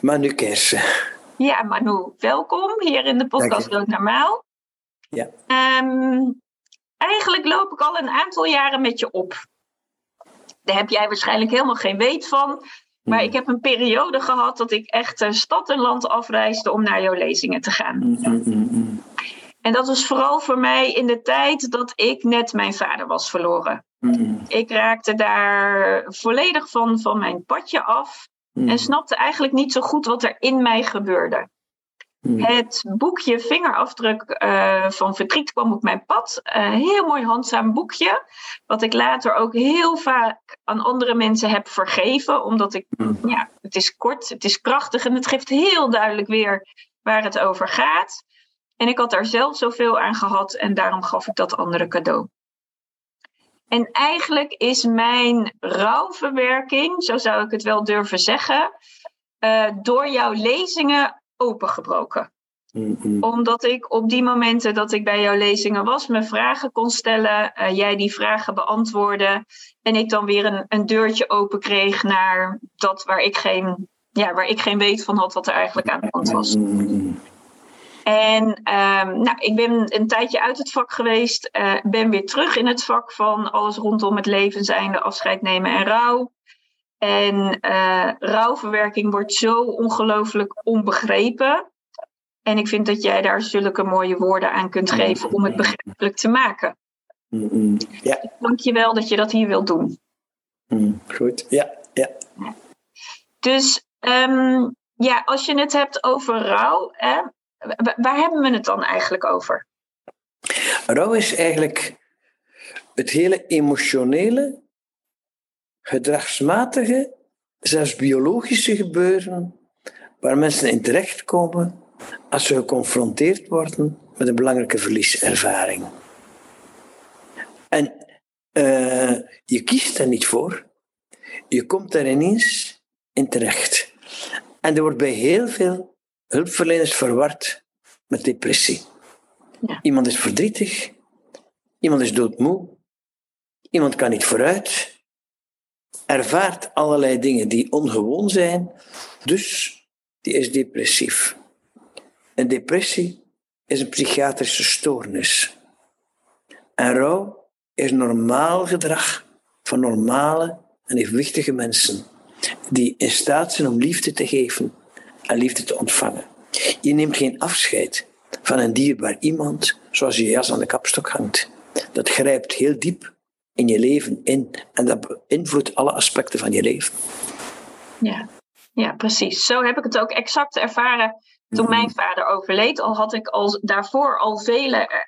Manu Kersen. Ja, Manu, welkom hier in de podcast Dood Normaal. Ja. Um, eigenlijk loop ik al een aantal jaren met je op. Daar heb jij waarschijnlijk helemaal geen weet van. Maar hmm. ik heb een periode gehad dat ik echt stad en land afreisde om naar jouw lezingen te gaan. Hmm, hmm, en dat was vooral voor mij in de tijd dat ik net mijn vader was verloren. Ik raakte daar volledig van, van mijn padje af. En hmm. snapte eigenlijk niet zo goed wat er in mij gebeurde. Hmm. Het boekje Vingerafdruk uh, van Verdriet kwam op mijn pad. Een heel mooi handzaam boekje. Wat ik later ook heel vaak aan andere mensen heb vergeven. Omdat ik, hmm. ja, het is kort, het is krachtig en het geeft heel duidelijk weer waar het over gaat. En ik had daar zelf zoveel aan gehad en daarom gaf ik dat andere cadeau. En eigenlijk is mijn rouwverwerking, zo zou ik het wel durven zeggen, uh, door jouw lezingen opengebroken. Omdat ik op die momenten dat ik bij jouw lezingen was, me vragen kon stellen, uh, jij die vragen beantwoordde en ik dan weer een, een deurtje open kreeg naar dat waar ik geen, ja, waar ik geen weet van had wat er eigenlijk aan de hand was. En um, nou, ik ben een tijdje uit het vak geweest, uh, ben weer terug in het vak van alles rondom het leven zijnde, afscheid nemen en rouw. En uh, rouwverwerking wordt zo ongelooflijk onbegrepen. En ik vind dat jij daar zulke mooie woorden aan kunt geven om het begrijpelijk te maken. Mm Ja. Dank je wel dat je dat hier wilt doen. Mm, goed, ja. ja. Dus um, ja, als je het hebt over rouw, hè, Waar hebben we het dan eigenlijk over? Rouw is eigenlijk het hele emotionele, gedragsmatige, zelfs biologische gebeuren waar mensen in terechtkomen als ze geconfronteerd worden met een belangrijke verlieservaring. En uh, je kiest daar niet voor. Je komt daar ineens in terecht. En er wordt bij heel veel hulpverleners verward met depressie. Ja. Iemand is verdrietig, iemand is doodmoe, iemand kan niet vooruit, ervaart allerlei dingen die ongewoon zijn, dus die is depressief. Een depressie is een psychiatrische stoornis. En rouw is normaal gedrag van normale en evenwichtige mensen die in staat zijn om liefde te geven en liefde te ontvangen. Je neemt geen afscheid van een dierbaar iemand zoals je jas aan de kapstok hangt. Dat grijpt heel diep in je leven in en dat beïnvloedt alle aspecten van je leven. Ja, ja precies. Zo heb ik het ook exact ervaren toen mhm. mijn vader overleed. Al had ik al daarvoor al vele eh,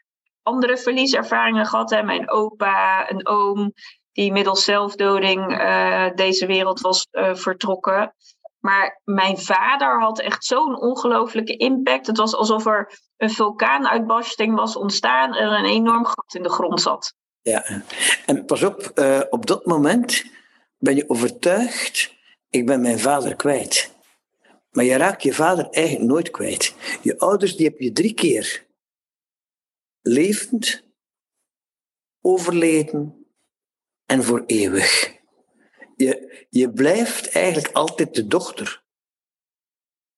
andere verlieservaringen gehad. Hè. Mijn opa, een oom die middels zelfdoding uh, deze wereld was uh, vertrokken. Maar mijn vader had echt zo'n ongelofelijke impact. Het was alsof er een vulkaanuitbarsting was ontstaan en een enorm gat in de grond zat. Ja, en pas op, uh, op dat moment ben je overtuigd, ik ben mijn vader kwijt. Maar je raakt je vader eigenlijk nooit kwijt. Je ouders die heb je drie keer levend, overleden en voor eeuwig je, je blijft eigenlijk altijd de dochter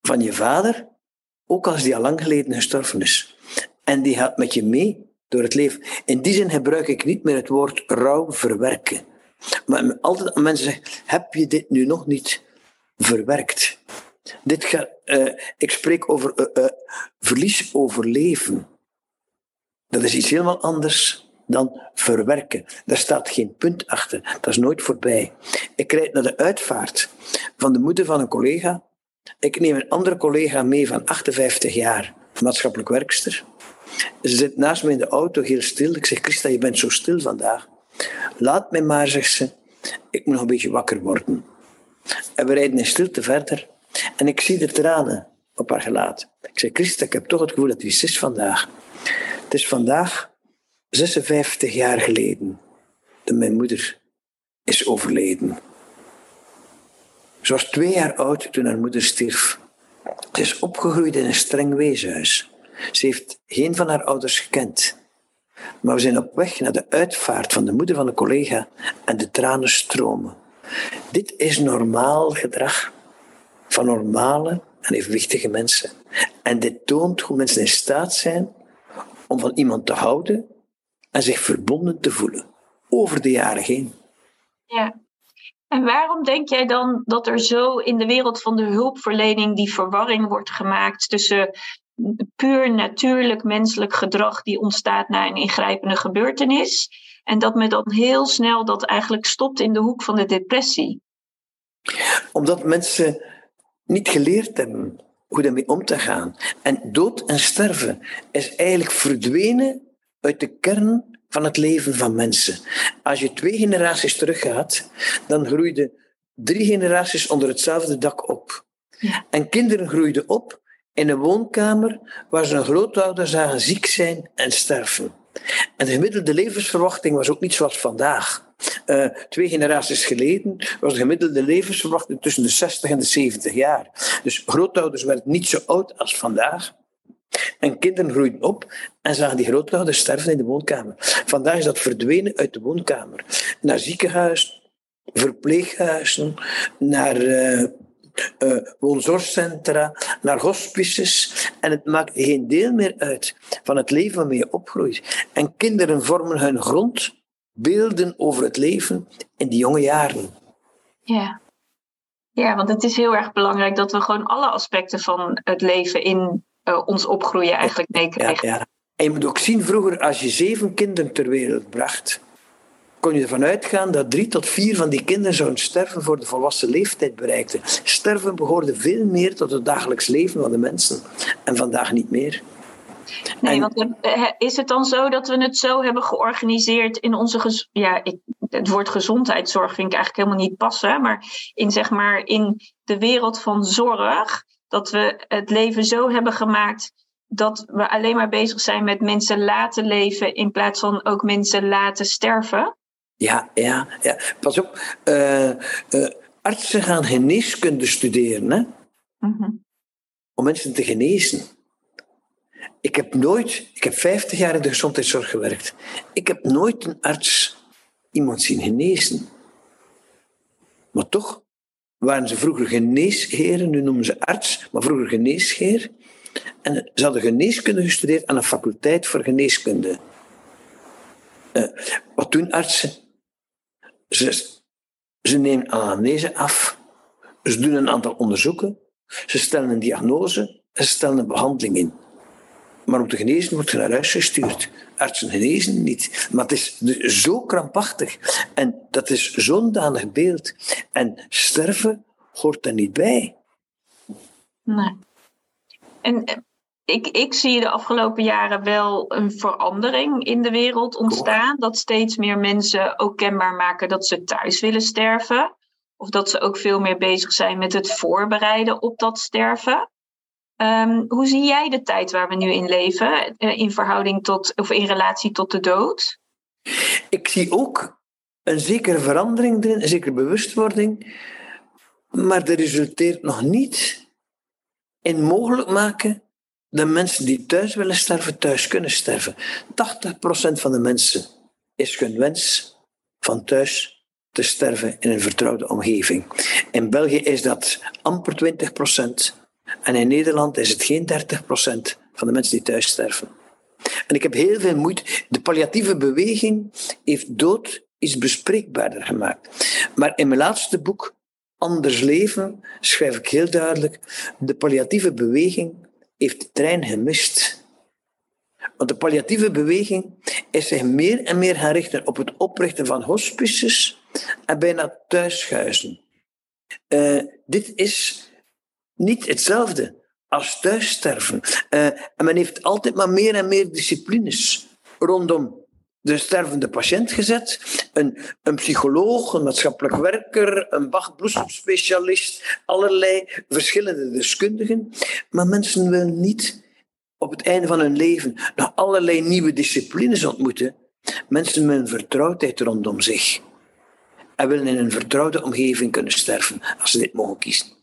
van je vader, ook als die al lang geleden gestorven is. En die gaat met je mee door het leven. In die zin gebruik ik niet meer het woord rouw verwerken. Maar altijd mensen zeggen, heb je dit nu nog niet verwerkt? Dit gaat, uh, ik spreek over uh, verlies overleven. Dat is iets helemaal anders dan verwerken. Daar staat geen punt achter. Dat is nooit voorbij. Ik rijd naar de uitvaart van de moeder van een collega. Ik neem een andere collega mee van 58 jaar, maatschappelijk werkster. Ze zit naast me in de auto, heel stil. Ik zeg, Christa, je bent zo stil vandaag. Laat mij maar, zegt ze. Ik moet nog een beetje wakker worden. En we rijden in stilte verder. En ik zie de tranen op haar gelaat. Ik zeg, Christa, ik heb toch het gevoel dat het iets is vandaag. Het is vandaag 56 jaar geleden dat mijn moeder is overleden. Ze was twee jaar oud toen haar moeder stierf. Ze is opgegroeid in een streng weeshuis. Ze heeft geen van haar ouders gekend. Maar we zijn op weg naar de uitvaart van de moeder van een collega en de tranen stromen. Dit is normaal gedrag van normale en evenwichtige mensen. En dit toont hoe mensen in staat zijn om van iemand te houden en zich verbonden te voelen over de jaren heen. Ja. En waarom denk jij dan dat er zo in de wereld van de hulpverlening die verwarring wordt gemaakt tussen puur natuurlijk menselijk gedrag die ontstaat na een ingrijpende gebeurtenis en dat men dan heel snel dat eigenlijk stopt in de hoek van de depressie? Omdat mensen niet geleerd hebben hoe daarmee om te gaan. En dood en sterven is eigenlijk verdwenen uit de kern van het leven van mensen. Als je twee generaties teruggaat, dan groeiden drie generaties onder hetzelfde dak op. En kinderen groeiden op in een woonkamer waar ze een grootouder zagen ziek zijn en sterven. En de gemiddelde levensverwachting was ook niet zoals vandaag. Uh, twee generaties geleden was de gemiddelde levensverwachting tussen de 60 en de 70 jaar. Dus grootouders werden niet zo oud als vandaag. En kinderen groeiden op en zagen die grootouders sterven in de woonkamer. Vandaag is dat verdwenen uit de woonkamer. Naar ziekenhuis, verpleeghuizen, naar uh, uh, woonzorgcentra, naar hospices. En het maakt geen deel meer uit van het leven waarmee je opgroeit. En kinderen vormen hun grondbeelden over het leven in die jonge jaren. Ja. Ja, want het is heel erg belangrijk dat we gewoon alle aspecten van het leven in uh, ons opgroeien eigenlijk meekrijgen. Ja, ja. En je moet ook zien, vroeger als je zeven kinderen ter wereld bracht, kon je ervan uitgaan dat drie tot vier van die kinderen zouden sterven voor de volwassen leeftijd bereikten. Sterven behoorde veel meer tot het dagelijks leven van de mensen. En vandaag niet meer. Nee, want eh, is het dan zo dat we het zo hebben georganiseerd in onze. Ja, ik, het woord gezondheidszorg vind ik eigenlijk helemaal niet passen. Maar in, zeg maar in de wereld van zorg dat we het leven zo hebben gemaakt dat we alleen maar bezig zijn met mensen laten leven in plaats van ook mensen laten sterven? Ja, ja, ja. Pas op. Uh, uh, artsen gaan geneeskunde studeren, hè? Mhm. Om mensen te genezen. Ik heb nooit, ik heb 50 jaar in de gezondheidszorg gewerkt. Ik heb nooit een arts iemand zien genezen. Maar toch waren ze vroeger geneesheren, nu noemen ze arts, maar vroeger geneesheer. En ze hadden geneeskunde gestudeerd aan een faculteit voor geneeskunde. Uh, wat doen artsen? Ze, ze nemen anamnese af, ze doen een aantal onderzoeken, ze stellen een diagnose en ze stellen een behandeling in. Maar om te genezen wordt je naar huis gestuurd. Artsen genezen niet. Maar het is zo krampachtig. En dat is zo'n danig beeld. En sterven hoort er niet bij. Nee. En eh, ik, ik zie de afgelopen jaren wel een verandering in de wereld ontstaan. Dat steeds meer mensen ook kenbaar maken dat ze thuis willen sterven. Of dat ze ook veel meer bezig zijn met het voorbereiden op dat sterven. Um, hoe zie jij de tijd waar we nu in leven eh, in verhouding tot of in relatie tot de dood? Ik zie ook een zekere verandering erin, een zekere bewustwording, maar dat resulteert nog niet in mogelijk maken dat mensen die thuis willen sterven, thuis kunnen sterven. 80% van de mensen is hun wens van thuis te sterven in een vertrouwde omgeving. In België is dat amper 20%. En in Nederland is het geen 30% van de mensen die thuis sterven. En ik heb heel veel moeite. De palliatieve beweging heeft dood iets bespreekbaarder gemaakt. Maar in mijn laatste boek, Anders Leven, schrijf ik heel duidelijk: de palliatieve beweging heeft de trein gemist. Want de palliatieve beweging is zich meer en meer gaan richten op het oprichten van hospices en bijna thuishuizen. Uh, dit is niet hetzelfde als thuissterven. Uh, en men heeft altijd maar meer en meer disciplines rondom de stervende patiënt gezet. Een, een psycholoog, een maatschappelijk werker, een bachbloesemspecialist, allerlei verschillende deskundigen. Maar mensen willen niet op het einde van hun leven nog allerlei nieuwe disciplines ontmoeten. Mensen willen vertrouwdheid rondom zich. En willen in een vertrouwde omgeving kunnen sterven, als ze dit mogen kiezen.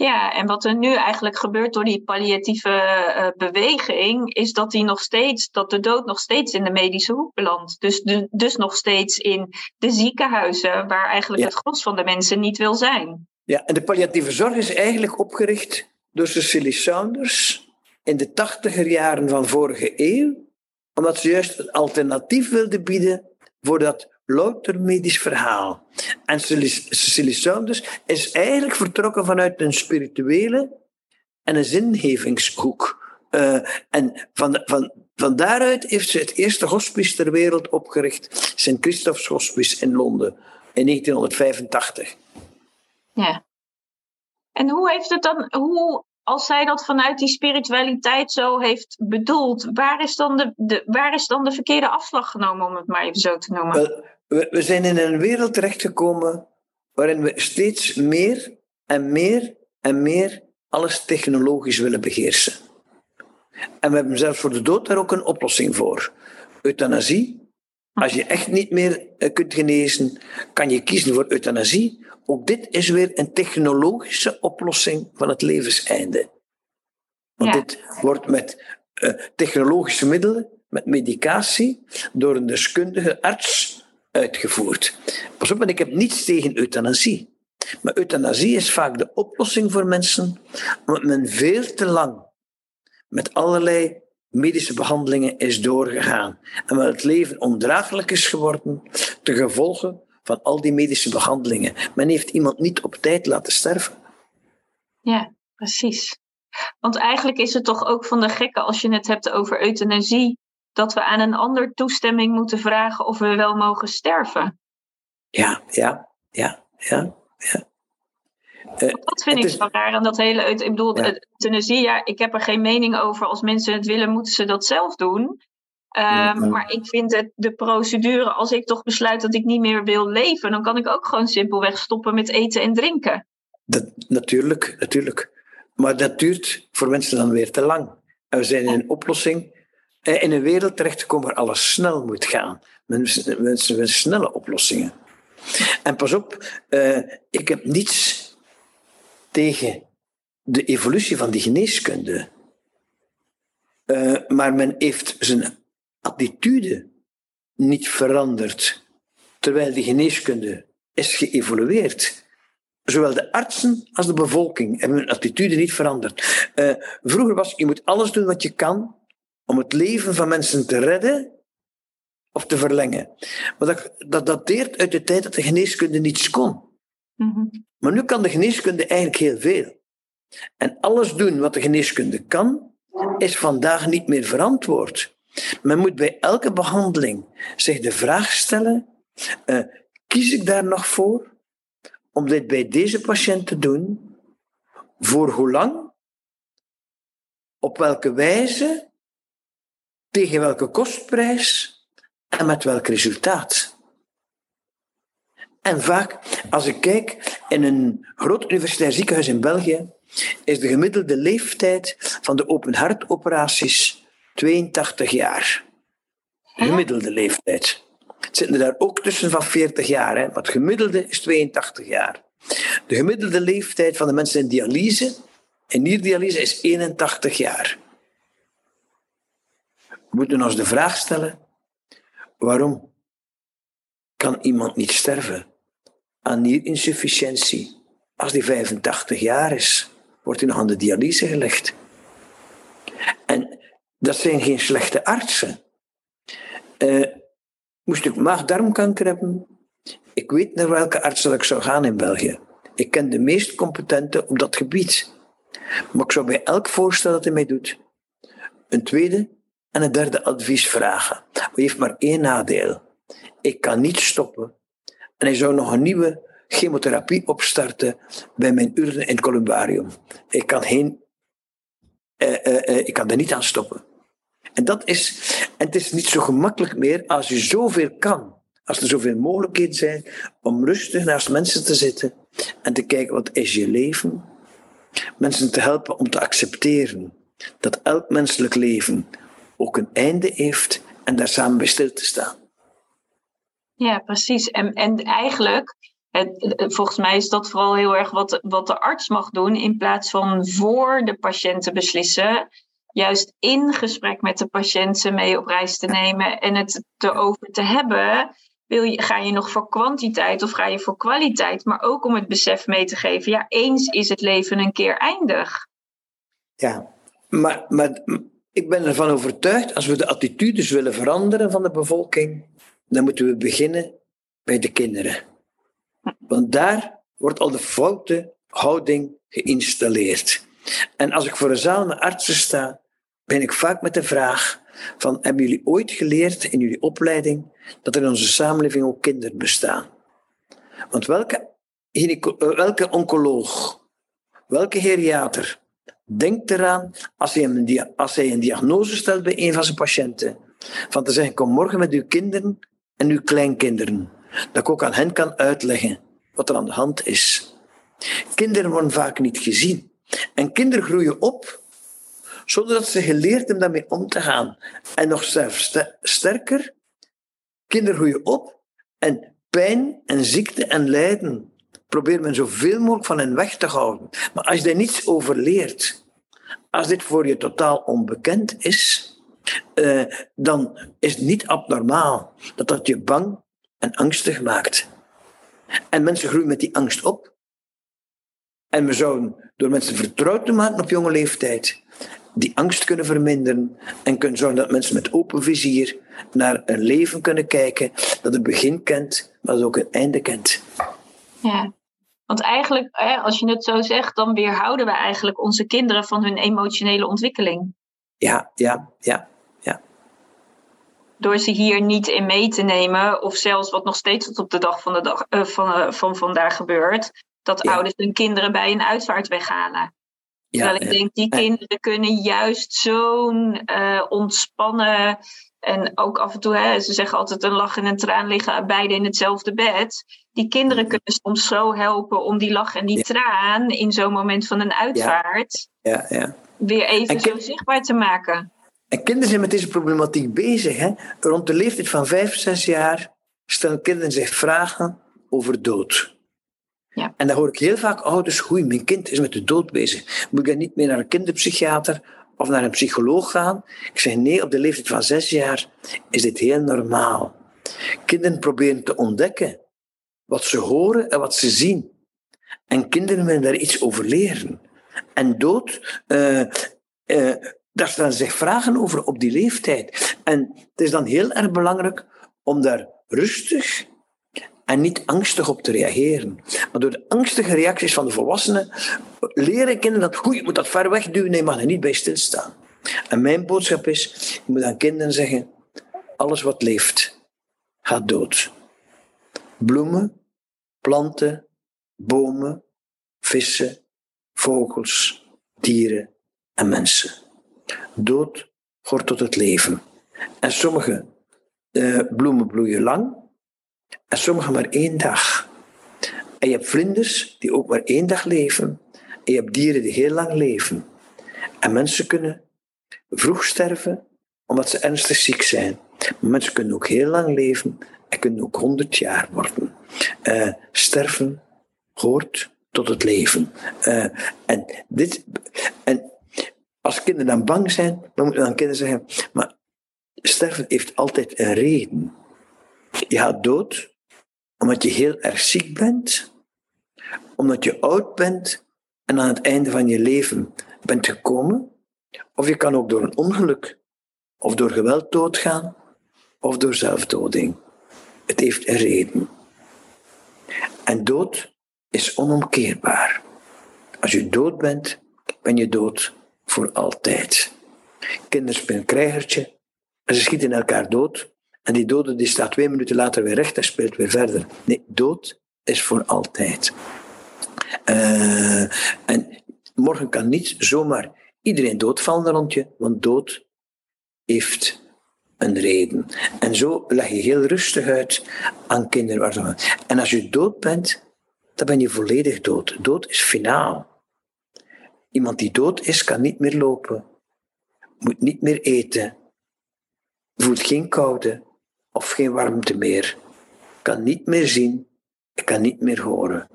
Ja, en wat er nu eigenlijk gebeurt door die palliatieve uh, beweging, is dat, die nog steeds, dat de dood nog steeds in de medische hoek belandt. Dus, de, dus nog steeds in de ziekenhuizen, waar eigenlijk het gros van de mensen niet wil zijn. Ja, en de palliatieve zorg is eigenlijk opgericht door Cecily Saunders in de tachtiger jaren van vorige eeuw, omdat ze juist een alternatief wilde bieden voor dat louter medisch verhaal. En Cecily Saunders is eigenlijk vertrokken vanuit een spirituele en een zingevingshoek. Uh, en van, van, van daaruit heeft ze het eerste hospice ter wereld opgericht, St. Christoph's Hospice in Londen, in 1985. Ja. En hoe heeft het dan, hoe, als zij dat vanuit die spiritualiteit zo heeft bedoeld, waar is dan de, de, waar is dan de verkeerde afslag genomen, om het maar even zo te noemen? We, we zijn in een wereld terechtgekomen waarin we steeds meer en meer en meer alles technologisch willen beheersen. En we hebben zelfs voor de dood daar ook een oplossing voor. Euthanasie. Als je echt niet meer eh, kunt genezen, kan je kiezen voor euthanasie. Ook dit is weer een technologische oplossing van het levenseinde. Want dit wordt met uh, technologische middelen, met medicatie, door een deskundige arts uitgevoerd. Pas op, ik heb niets tegen euthanasie. Maar euthanasie is vaak de oplossing voor mensen, omdat men veel te lang met allerlei medische behandelingen is doorgegaan. En omdat het leven ondraaglijk is geworden, te gevolgen van al die medische behandelingen. Men heeft iemand niet op tijd laten sterven. Ja, precies. Want eigenlijk is het toch ook van de gekke als je het hebt over euthanasie dat we aan een ander toestemming moeten vragen of we wel mogen sterven. Ja, ja, ja, ja, ja. Uh, dat vind ik is... zo raar aan dat hele. Ik bedoel, ja. euthanasie, ja, ik heb er geen mening over. Als mensen het willen, moeten ze dat zelf doen. Um, Maar ik vind het, de procedure, als ik toch besluit dat ik niet meer wil leven, dan kan ik ook gewoon simpelweg stoppen met eten en drinken. Dat, natuurlijk, natuurlijk. Maar dat duurt voor mensen dan weer te lang. En we zijn in een oplossing eh, in een wereld terechtgekomen waar alles snel moet gaan. Mensen, willen snelle oplossingen. En pas op, uh, ik heb niets tegen de evolutie van die geneeskunde. Uh, maar men heeft zijn attitude niet veranderd, terwijl de geneeskunde is geëvolueerd. Zowel de artsen als de bevolking hebben hun attitude niet veranderd. Vroeger was je moet alles doen wat je kan om het leven van mensen te redden of te verlengen. Maar dat, dat dateert uit de tijd dat de geneeskunde niets kon. Mm-hmm. Maar nu kan de geneeskunde eigenlijk heel veel. En alles doen wat de geneeskunde kan, is vandaag niet meer verantwoord. Men moet bij elke behandeling zich de vraag stellen: uh, kies ik daar nog voor om dit bij deze patiënt te doen? Voor hoe lang? Op welke wijze? Tegen welke kostprijs en met welk resultaat. En vaak, als ik kijk in een groot universitair ziekenhuis in België, is de gemiddelde leeftijd van de open hartoperaties 82 jaar. De gemiddelde leeftijd. Het zitten er daar ook tussen van 40 jaar, hè, het gemiddelde is 82 jaar. De gemiddelde leeftijd van de mensen in dialyse, in nierdialyse, is 81 jaar. Moeten ons de vraag stellen: waarom kan iemand niet sterven aan nierinsufficiëntie als die 85 jaar is? Wordt hij nog aan de dialyse gelegd? En dat zijn geen slechte artsen. Uh, moest ik maag-darmkanker hebben? Ik weet naar welke arts ik zou gaan in België. Ik ken de meest competente op dat gebied. Maar ik zou bij elk voorstel dat hij mij doet, een tweede en het derde advies vragen. Maar heeft maar één nadeel. Ik kan niet stoppen. En hij zou nog een nieuwe chemotherapie opstarten bij mijn urne in het columbarium. Ik kan, geen, eh, eh, eh, ik kan er niet aan stoppen. En, dat is, en het is niet zo gemakkelijk meer als je zoveel kan. Als er zoveel mogelijkheden zijn om rustig naast mensen te zitten en te kijken wat is je leven. Mensen te helpen om te accepteren dat elk menselijk leven ook een einde heeft en daar samen bij stil te staan. Ja, precies. En, en eigenlijk, het, volgens mij is dat vooral heel erg wat, wat de arts mag doen in plaats van voor de patiënt te beslissen. Juist in gesprek met de patiënten mee op reis te nemen en het erover te hebben. Wil je, ga je nog voor kwantiteit of ga je voor kwaliteit? Maar ook om het besef mee te geven. Ja, eens is het leven een keer eindig. Ja, maar, maar ik ben ervan overtuigd, als we de attitudes willen veranderen van de bevolking, dan moeten we beginnen bij de kinderen. Want daar wordt al de foute houding geïnstalleerd. En als ik voor een zaal met artsen sta, ben ik vaak met de vraag van, hebben jullie ooit geleerd in jullie opleiding dat er in onze samenleving ook kinderen bestaan? Want welke, welke oncoloog, welke geriater, Denk eraan, als hij, een, diagnose stelt bij een van zijn patiënten, van te zeggen, kom morgen met uw kinderen en uw kleinkinderen. Dat ik ook aan hen kan uitleggen wat er aan de hand is. Kinderen worden vaak niet gezien. En kinderen groeien op zonder dat ze geleerd hebben daarmee om te gaan. En nog sterker, kinderen groeien op en pijn en ziekte en lijden probeert men zoveel mogelijk van hen weg te houden. Maar als je daar niets over leert, als dit voor je totaal onbekend is, uh, dan is het niet abnormaal dat dat je bang en angstig maakt. En mensen groeien met die angst op. En we zouden door mensen vertrouwd te maken op jonge leeftijd, die angst kunnen verminderen en kunnen zorgen dat mensen met open vizier naar een leven kunnen kijken dat een begin kent, maar dat ook een einde kent. Ja, want eigenlijk, als je het zo zegt, dan weerhouden we eigenlijk onze kinderen van hun emotionele ontwikkeling. Ja, ja, ja, ja. Door ze hier niet in mee te nemen, of zelfs wat nog steeds tot op de dag van, de dag, uh, van, uh, van vandaag gebeurt, dat ouders hun kinderen bij een uitvaart weghalen. Ja, Terwijl ik denk, die kinderen kunnen juist zo'n uh, ontspannen en ook af en toe, hè, ze zeggen altijd een lach en een traan liggen beide in hetzelfde bed. Die kinderen kunnen soms zo helpen om die lach en die traan in zo'n moment van een uitvaart ja. Ja, weer even zo zichtbaar te maken. En kinderen zijn met deze problematiek bezig. Hè? Rond de leeftijd van vijf, zes jaar stellen kinderen zich vragen over dood. Ja. En dan hoor ik heel vaak ouders, oei, mijn kind is met de dood bezig. Moet ik dan niet meer naar een kinderpsychiater of naar een psycholoog gaan? Ik zeg nee, op de leeftijd van zes jaar is dit heel normaal. Kinderen proberen te ontdekken wat ze horen en wat ze zien. En kinderen willen daar iets over leren. En dood, uh, uh, daar stellen zich vragen over op die leeftijd. En het is dan heel erg belangrijk om daar rustig en niet angstig op te reageren. Maar door de angstige reacties van de volwassenen leren kinderen dat, je moet dat ver weg duwen, nee, je mag er niet bij stilstaan. En mijn boodschap is, je moet aan kinderen zeggen, alles wat leeft, gaat dood. Bloemen, planten, bomen, vissen, vogels, dieren en mensen. Dood hoort tot het leven. En sommige uh, bloemen bloeien lang, en sommige maar één dag. En je hebt vlinders die ook maar één dag leven. En je hebt dieren die heel lang leven. En mensen kunnen vroeg sterven omdat ze ernstig ziek zijn. Maar mensen kunnen ook heel lang leven en kunnen ook honderd jaar worden. Uh, sterven hoort tot het leven. Uh, en, dit, en als kinderen dan bang zijn, dan moeten we aan kinderen zeggen: maar sterven heeft altijd een reden. Je gaat dood omdat je heel erg ziek bent, omdat je oud bent en aan het einde van je leven bent gekomen. Of je kan ook door een ongeluk of door geweld doodgaan of door zelfdoding. Het heeft een reden. En dood is onomkeerbaar. Als je dood bent, ben je dood voor altijd. Kinderen spelen krijgertje En ze schieten elkaar dood. En die dode die staat twee minuten later weer recht en speelt weer verder. Nee, dood is voor altijd. Uh, en morgen kan niet zomaar iedereen doodvallen rond je, want dood heeft een reden. En zo leg je heel rustig uit aan kinderen. En als je dood bent, dan ben je volledig dood. Dood is finaal. Iemand die dood is, kan niet meer lopen, moet niet meer eten, voelt geen koude of geen warmte meer, kan niet meer zien, kan niet meer horen.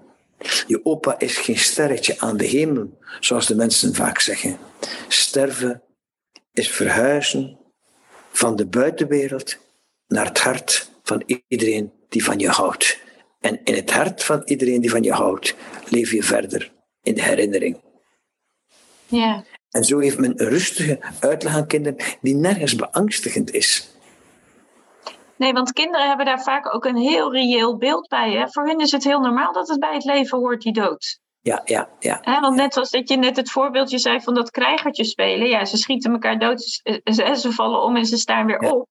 Je opa is geen sterretje aan de hemel, zoals de mensen vaak zeggen. Sterven is verhuizen van de buitenwereld naar het hart van iedereen die van je houdt. En in het hart van iedereen die van je houdt, leef je verder in de herinnering. Ja. En zo heeft men een rustige uitleg aan kinderen die nergens beangstigend is. Nee, want kinderen hebben daar vaak ook een heel reëel beeld bij. Hè? Voor hen is het heel normaal dat het bij het leven hoort, die dood. Ja, ja, ja. Hè, want net zoals dat je net het voorbeeldje zei van dat krijgertje spelen. Ja, ze schieten elkaar dood, ze, ze vallen om en ze staan weer op.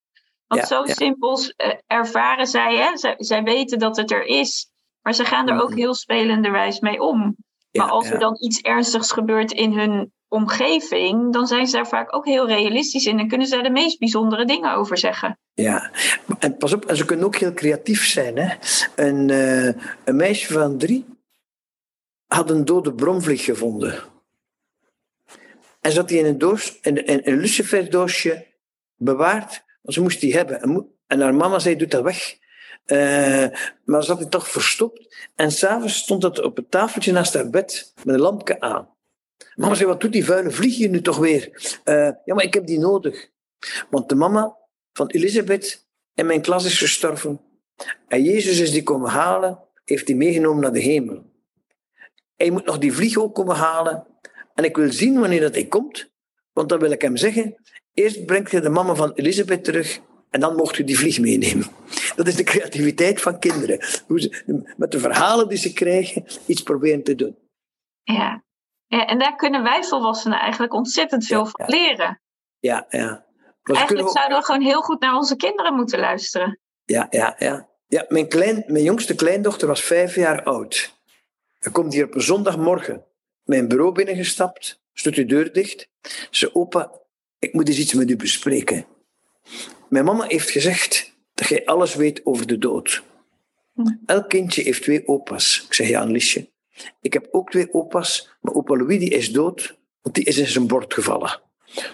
Want zo simpel eh, ervaren zij, hè? Zij, zij weten dat het er is. Maar ze gaan er ook heel spelenderwijs mee om. Maar als er dan iets ernstigs gebeurt in hun omgeving, dan zijn ze daar vaak ook heel realistisch in en kunnen ze daar de meest bijzondere dingen over zeggen. Ja, en pas op, en ze kunnen ook heel creatief zijn. Hè? Een, uh, een meisje van drie had een dode bromvlieg gevonden. En zat die in een doos, in, een luciferdoosje bewaard, want ze moest die hebben. En haar mama zei, doe dat weg. Uh, maar zat hij toch verstopt. En s'avonds stond dat op het tafeltje naast haar bed met een lampje aan. Mama zei, wat doet die vuile vlieg hier nu toch weer? Uh, ja, maar ik heb die nodig. Want de mama van Elisabeth in mijn klas is gestorven. En Jezus is die komen halen, heeft die meegenomen naar de hemel. Hij moet nog die vlieg ook komen halen. En ik wil zien wanneer dat hij komt. Want dan wil ik hem zeggen, eerst brengt je de mama van Elisabeth terug en dan mocht je die vlieg meenemen. Dat is de creativiteit van kinderen. Hoe ze met de verhalen die ze krijgen iets proberen te doen. Ja, ja, en daar kunnen wij volwassenen eigenlijk ontzettend veel van leren. Ja, ja. eigenlijk zouden we gewoon heel goed naar onze kinderen moeten luisteren. Ja, ja, ja. ja mijn, klein, mijn jongste kleindochter was vijf jaar oud. Ze komt hier op een zondagmorgen mijn bureau binnengestapt, stond de deur dicht. Ze, opa, ik moet eens iets met u bespreken. Mijn mama heeft gezegd dat jij alles weet over de dood. Hm. Elk kindje heeft twee opa's. Ik zeg ja, Liesje. Ik heb ook twee opa's, maar opa Louis die is dood, want die is in zijn bord gevallen.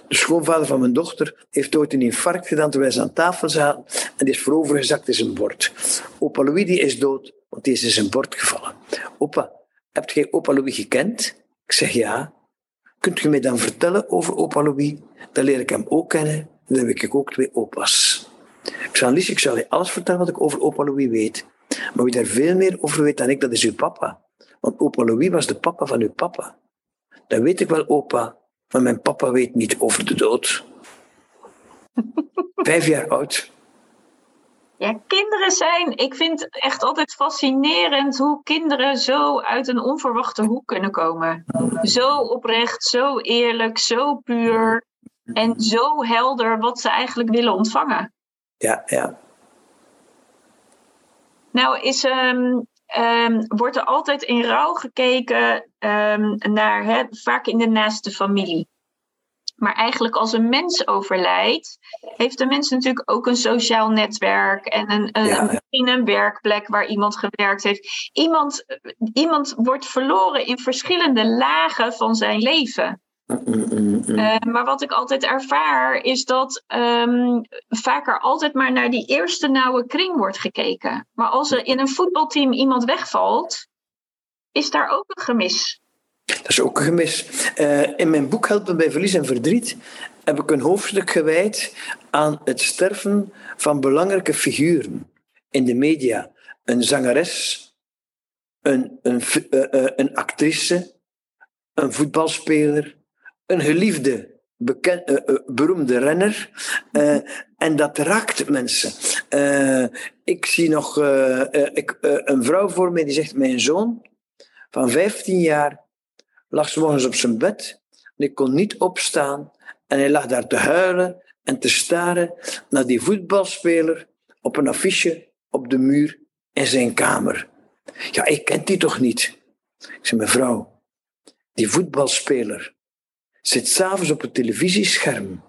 De schoonvader van mijn dochter heeft ooit een infarct gedaan terwijl ze aan tafel zaten en die is voorovergezakt in zijn bord. Opa Louis die is dood, want die is in zijn bord gevallen. Opa, hebt jij opa Louis gekend? Ik zeg ja. Kunt u mij dan vertellen over opa Louis? Dan leer ik hem ook kennen. Dan heb ik ook twee opa's. Ik zei, Lies, ik zal je alles vertellen wat ik over opa Louis weet. Maar wie daar veel meer over weet dan ik, dat is uw papa. Want opa Louis was de papa van uw papa. Dat weet ik wel, opa. Maar mijn papa weet niet over de dood. Vijf jaar oud. Ja, kinderen zijn. Ik vind het echt altijd fascinerend hoe kinderen zo uit een onverwachte hoek kunnen komen. Zo oprecht, zo eerlijk, zo puur en zo helder wat ze eigenlijk willen ontvangen. Ja, ja. Nou, is, um, um, wordt er altijd in rouw gekeken um, naar, hè, vaak in de naaste familie. Maar eigenlijk als een mens overlijdt, heeft de mens natuurlijk ook een sociaal netwerk en een, een, een, een werkplek waar iemand gewerkt heeft. Iemand, iemand wordt verloren in verschillende lagen van zijn leven. Uh, maar wat ik altijd ervaar is dat um, vaker altijd maar naar die eerste nauwe kring wordt gekeken. Maar als er in een voetbalteam iemand wegvalt, is daar ook een gemis. Dat is ook een gemis. Uh, in mijn boek Helpen bij Verlies en Verdriet heb ik een hoofdstuk gewijd aan het sterven van belangrijke figuren in de media. Een zangeres, een, een, uh, een actrice, een voetbalspeler, een geliefde, bekend, beroemde renner. En dat raakt mensen. ik zie nog ik, een vrouw voor mij die zegt: Mijn zoon van 15 jaar lag s morgens op zijn bed. En ik kon niet opstaan. En hij lag daar te huilen. en te staren naar die voetbalspeler op een affiche op de muur in zijn kamer. Ja, ik ken die toch niet? Ik zei, mevrouw, die voetbalspeler zit s'avonds op het televisiescherm,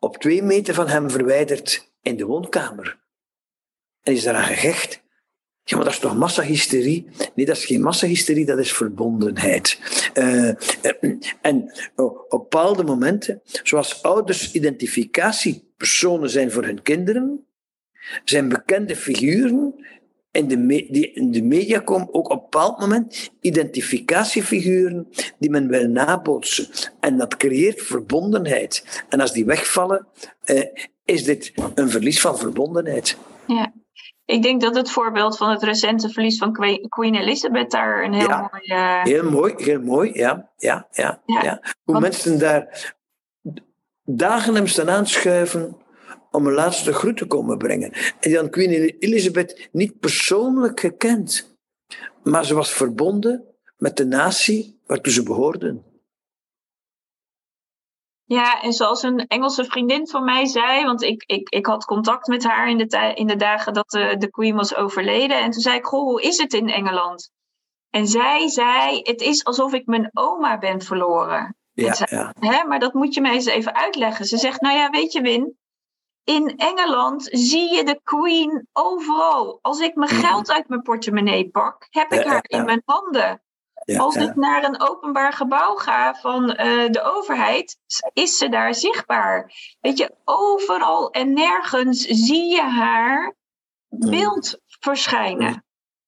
op twee meter van hem verwijderd in de woonkamer. En is daaraan gehecht. Ja, maar dat is toch massahysterie? Nee, dat is geen massahysterie, dat is verbondenheid. Uh, en op bepaalde momenten, zoals ouders identificatiepersonen zijn voor hun kinderen, zijn bekende figuren in de, die in de media komen ook op een bepaald moment identificatiefiguren die men wil nabootsen. En dat creëert verbondenheid. En als die wegvallen, eh, is dit een verlies van verbondenheid. Ja. Ik denk dat het voorbeeld van het recente verlies van Queen Elizabeth daar een heel ja, mooi... Uh... Heel mooi, heel mooi, ja. ja, ja, ja. Hoe mensen daar dagen hem staan aanschuiven om een laatste groet te komen brengen. En dan Queen Elizabeth niet persoonlijk gekend, maar ze was verbonden met de natie waartoe ze behoorden. Ja, en zoals een Engelse vriendin van mij zei, want ik, ik, ik had contact met haar in de, in de dagen dat de, de Queen was overleden. En toen zei ik, goh, hoe is het in Engeland? En zij zei, het is alsof ik mijn oma ben verloren. Ja, ja. Hè, maar dat moet je mij eens even uitleggen. Ze zegt, nou ja, weet je Win, in Engeland zie je de Queen overal. Als ik mijn mm. geld uit mijn portemonnee pak, heb ik haar in mijn handen. Als ik naar een openbaar gebouw ga van uh, de overheid, is ze daar zichtbaar. Weet je, overal en nergens zie je haar mm. beeld verschijnen.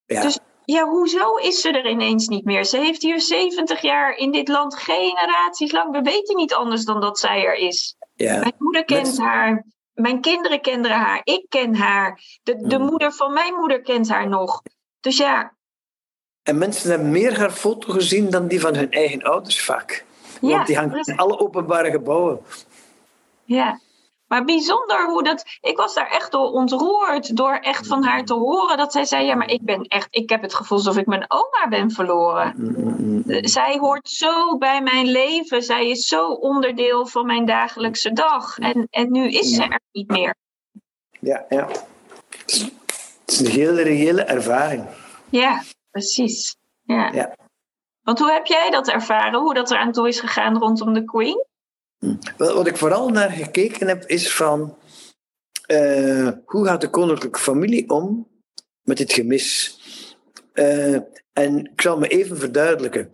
Dus ja, hoezo is ze er ineens niet meer? Ze heeft hier 70 jaar in dit land generaties lang. We weten niet anders dan dat zij er is. Ja. Mijn moeder kent haar. Mijn kinderen kennen haar. Ik ken haar. De, de mm. moeder van mijn moeder kent haar nog. Dus ja, en mensen hebben meer haar foto gezien dan die van hun eigen ouders vaak. Want die hangt in alle openbare gebouwen. Ja, maar bijzonder hoe dat. Ik was daar echt door ontroerd door echt van haar te horen dat zij zei: Ja, maar ik ben echt. Ik heb het gevoel alsof ik mijn oma ben verloren. Zij hoort zo bij mijn leven. Zij is zo onderdeel van mijn dagelijkse dag. En, en nu is ze er niet meer. Ja, ja. Het is een hele reële ervaring. Ja, precies. Ja. ja. Want hoe heb jij dat ervaren? Hoe dat eraan toe is gegaan rondom de Queen? Wat ik vooral naar gekeken heb, is van uh, hoe gaat de koninklijke familie om met dit gemis? Uh, en ik zal me even verduidelijken.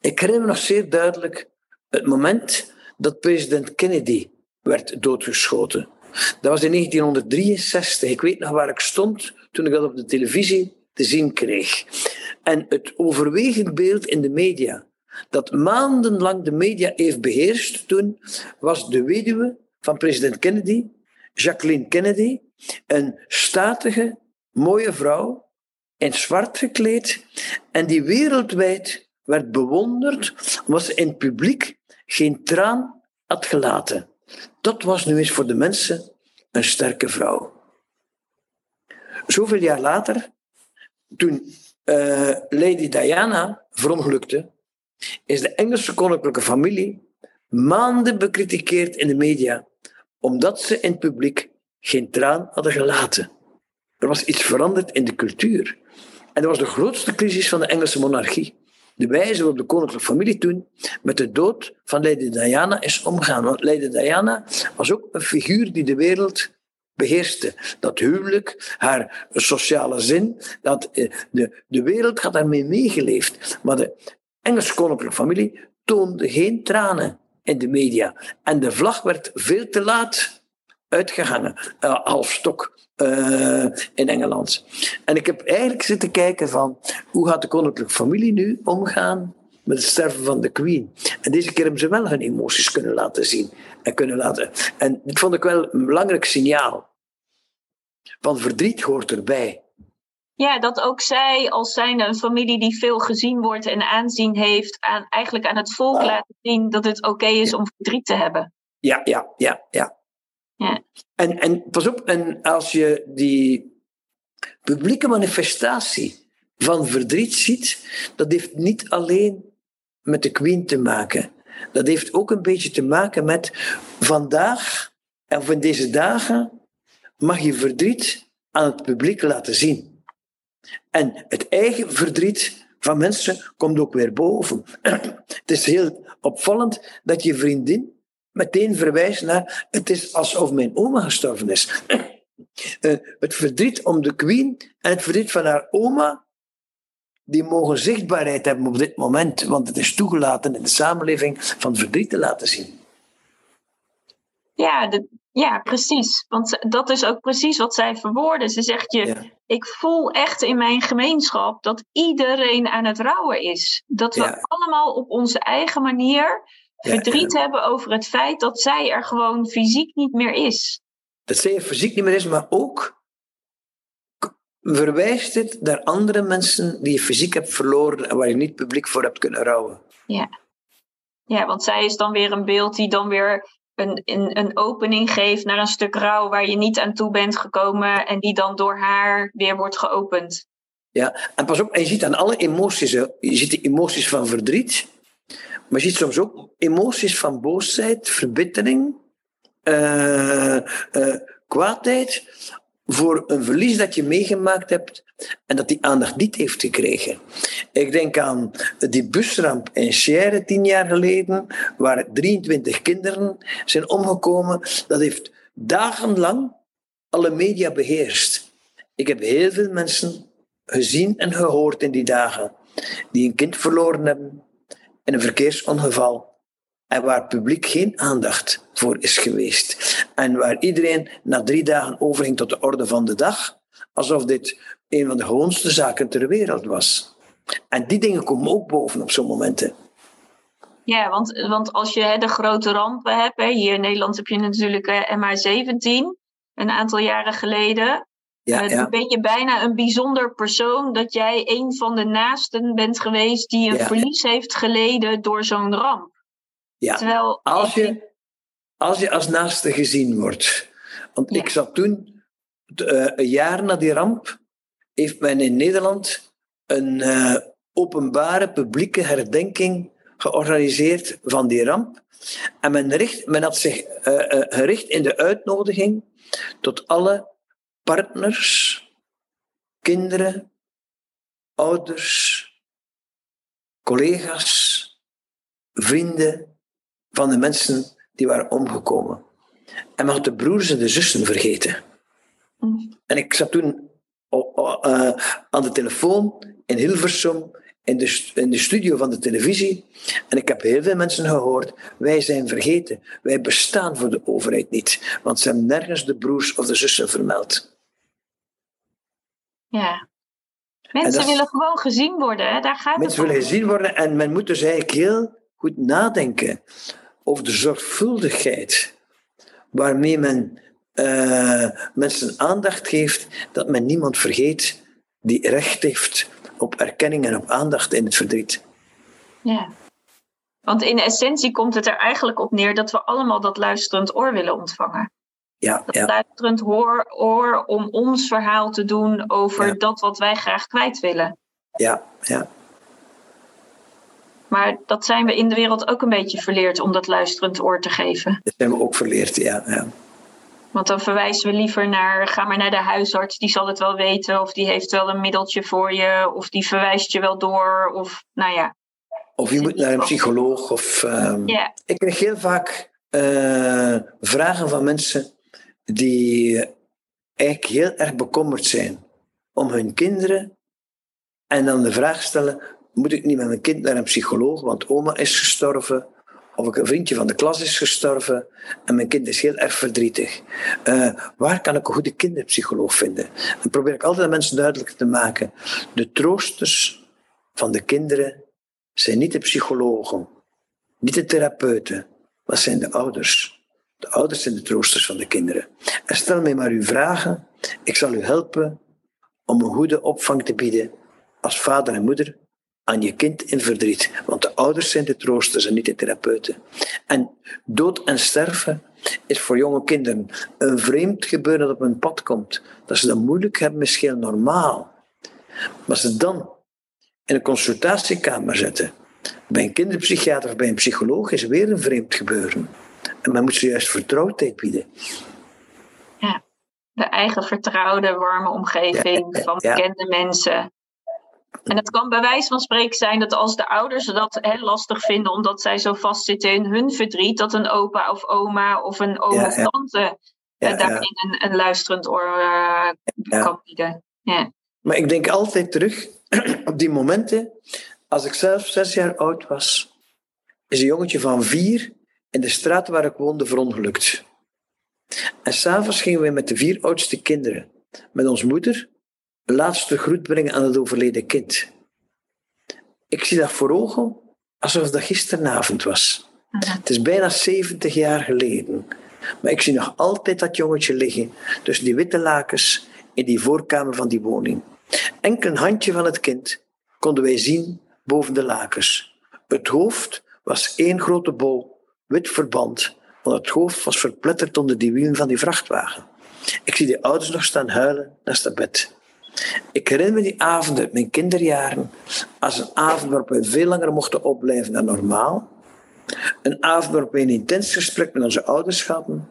Ik herinner me nog zeer duidelijk het moment dat president Kennedy werd doodgeschoten. Dat was in 1963. Ik weet nog waar ik stond toen ik dat op de televisie te zien kreeg. En het overwegend beeld in de media, dat maandenlang de media heeft beheerst toen, was de weduwe van president Kennedy, Jacqueline Kennedy, een statige, mooie vrouw, in zwart gekleed, en die wereldwijd werd bewonderd omdat ze in het publiek geen traan had gelaten. Dat was nu eens voor de mensen een sterke vrouw. Zoveel jaar later toen uh, Lady Diana verongelukte, is de Engelse koninklijke familie maanden bekritikeerd in de media, omdat ze in het publiek geen traan hadden gelaten. Er was iets veranderd in de cultuur. En dat was de grootste crisis van de Engelse monarchie. De wijze waarop de koninklijke familie toen met de dood van Lady Diana is omgegaan. Want Lady Diana was ook een figuur die de wereld beheerste. Dat huwelijk, haar sociale zin, dat, eh, de, de wereld had daarmee meegeleefd. Maar de Engelse koninklijke familie toonde geen tranen in de media. En de vlag werd veel te laat uitgehangen, uh, half stok. Uh, in Engeland. En ik heb eigenlijk zitten kijken van hoe gaat de koninklijke familie nu omgaan met het sterven van de queen. En deze keer hebben ze wel hun emoties kunnen laten zien en kunnen laten. En dit vond ik wel een belangrijk signaal. Van verdriet hoort erbij. Ja, dat ook zij als zijnde een familie die veel gezien wordt en aanzien heeft, aan, eigenlijk aan het volk laten zien dat het oké is om verdriet te hebben. Ja, ja, ja, ja. ja. En, en pas op, en als je die publieke manifestatie van verdriet ziet, dat heeft niet alleen met de Queen te maken. dat heeft ook een beetje te maken met vandaag, of in deze dagen, mag je verdriet aan het publiek laten zien. En het eigen verdriet van mensen komt ook weer boven. Het is heel opvallend dat je vriendin meteen verwijst naar het is alsof mijn oma gestorven is. Eh, het verdriet om de queen en het verdriet van haar oma, die mogen zichtbaarheid hebben op dit moment, want het is toegelaten in de samenleving van verdriet te laten zien. Ja, de, ja, precies. Want dat is ook precies wat zij verwoorden. Ze zegt je, ik voel echt in mijn gemeenschap dat iedereen aan het rouwen is. Dat we allemaal op onze eigen manier verdriet hebben over het feit dat zij er gewoon fysiek niet meer is. Dat zij er fysiek niet meer is, maar ook verwijst het naar andere mensen die je fysiek hebt verloren en waar je niet publiek voor hebt kunnen rouwen. Ja. Ja, want zij is dan weer een beeld die dan weer een, een, opening geeft naar een stuk rouw waar je niet aan toe bent gekomen en die dan door haar weer wordt geopend. Ja, en pas op, en je ziet aan alle emoties, je ziet de emoties van verdriet, maar je ziet soms ook emoties van boosheid, verbittering, uh, uh, kwaadheid voor een verlies dat je meegemaakt hebt en dat die aandacht niet heeft gekregen. Ik denk aan die busramp in Sierre tien jaar geleden, waar 23 kinderen zijn omgekomen. Dat heeft dagenlang alle media beheerst. Ik heb heel veel mensen gezien en gehoord in die dagen die een kind verloren hebben in een verkeersongeval en waar publiek geen aandacht voor is geweest. En waar iedereen na drie dagen overging tot de orde van de dag, alsof dit een van de gewoonste zaken ter wereld was. En die dingen komen ook boven op zo'n momenten. Ja, want, want als je hè, de grote rampen hebt, hè, hier in Nederland heb je natuurlijk uh, MH17, een aantal jaren geleden. Ja, uh, ben je bijna een bijzonder persoon dat jij een van de naasten bent geweest die een verlies heeft geleden door zo'n ramp. Ja, Terwijl als, je, als je als naaste gezien wordt. Want ik zat toen, uh, een jaar na die ramp, heeft men in Nederland een uh, openbare publieke herdenking georganiseerd van die ramp. En men, richt, men had zich uh, gericht in de uitnodiging tot alle partners, kinderen, ouders, collega's, vrienden van de mensen die waren omgekomen. En men had de broers en de zussen vergeten. Mm. En ik zat toen uh, aan de telefoon in Hilversum, in de, in de studio van de televisie. En ik heb heel veel mensen gehoord, wij zijn vergeten. Wij bestaan voor de overheid niet. Want ze hebben nergens de broers of de zussen vermeld. Ja. Mensen willen gewoon gezien worden, hè? daar gaat Mensen willen gezien worden en men moet dus eigenlijk heel goed nadenken over de zorgvuldigheid waarmee men uh, mensen aandacht geeft, dat men niemand vergeet die recht heeft op erkenning en op aandacht in het verdriet. Ja. Want in essentie komt het er eigenlijk op neer dat we allemaal dat luisterend oor willen ontvangen. Ja, dat luisterend oor, oor om ons verhaal te doen over dat wat wij graag kwijt willen. Ja, ja. Maar dat zijn we in de wereld ook een beetje verleerd om dat luisterend oor te geven. Dat zijn we ook verleerd, ja. ja. Want dan verwijzen we liever naar, ga maar naar de huisarts, die zal het wel weten, of die heeft wel een middeltje voor je, of die verwijst je wel door, of nou ja. Of je moet naar een psycholoog. Of, uh, Ik krijg heel vaak uh, vragen van mensen die eigenlijk heel erg bekommerd zijn om hun kinderen en dan de vraag stellen, moet ik niet met mijn kind naar een psycholoog, want oma is gestorven, of een vriendje van de klas is gestorven en mijn kind is heel erg verdrietig. Uh, waar kan ik een goede kinderpsycholoog vinden? Dan probeer ik altijd aan mensen duidelijk te maken. De troosters van de kinderen zijn niet de psychologen, niet de therapeuten, maar zijn de ouders. De ouders zijn de troosters van de kinderen. En stel mij maar uw vragen. Ik zal u helpen om een goede opvang te bieden als vader en moeder aan je kind in verdriet. Want de ouders zijn de troosters en niet de therapeuten. En dood en sterven is voor jonge kinderen een vreemd gebeuren dat op hun pad komt. Dat ze dat moeilijk hebben is heel normaal. Maar ze dan in een consultatiekamer zetten Bij een kinderpsychiater of bij een psycholoog is weer een vreemd gebeuren. En men moet ze juist vertrouwdheid bieden. Ja, de eigen vertrouwde, warme omgeving van bekende mensen. En het kan bij wijze van spreken zijn dat als de ouders dat hè, lastig vinden omdat zij zo vastzitten in hun verdriet, dat een opa of oma of een oom of tante ja, daarin een, een, luisterend oor uh, kan bieden. Maar ik denk altijd terug op die momenten, als ik zelf zes jaar oud was, is een jongetje van vier in de straat waar ik woonde verongelukt. En s'avonds gingen we met de vier oudste kinderen, met ons moeder, de laatste groet brengen aan het overleden kind. Ik zie dat voor ogen alsof dat gisteravond was. Het is bijna 70 jaar geleden. Maar ik zie nog altijd dat jongetje liggen tussen die witte lakens in die voorkamer van die woning. Enkel een handje van het kind konden wij zien boven de lakens. Het hoofd was één grote bol, wit verband, want het hoofd was verpletterd onder die wielen van die vrachtwagen. Ik zie de ouders nog staan huilen naast het bed. Ik herinner me die avond uit mijn kinderjaren als een avond waarop we veel langer mochten opblijven dan normaal. Een avond waarop we een intens gesprek met onze ouders hadden.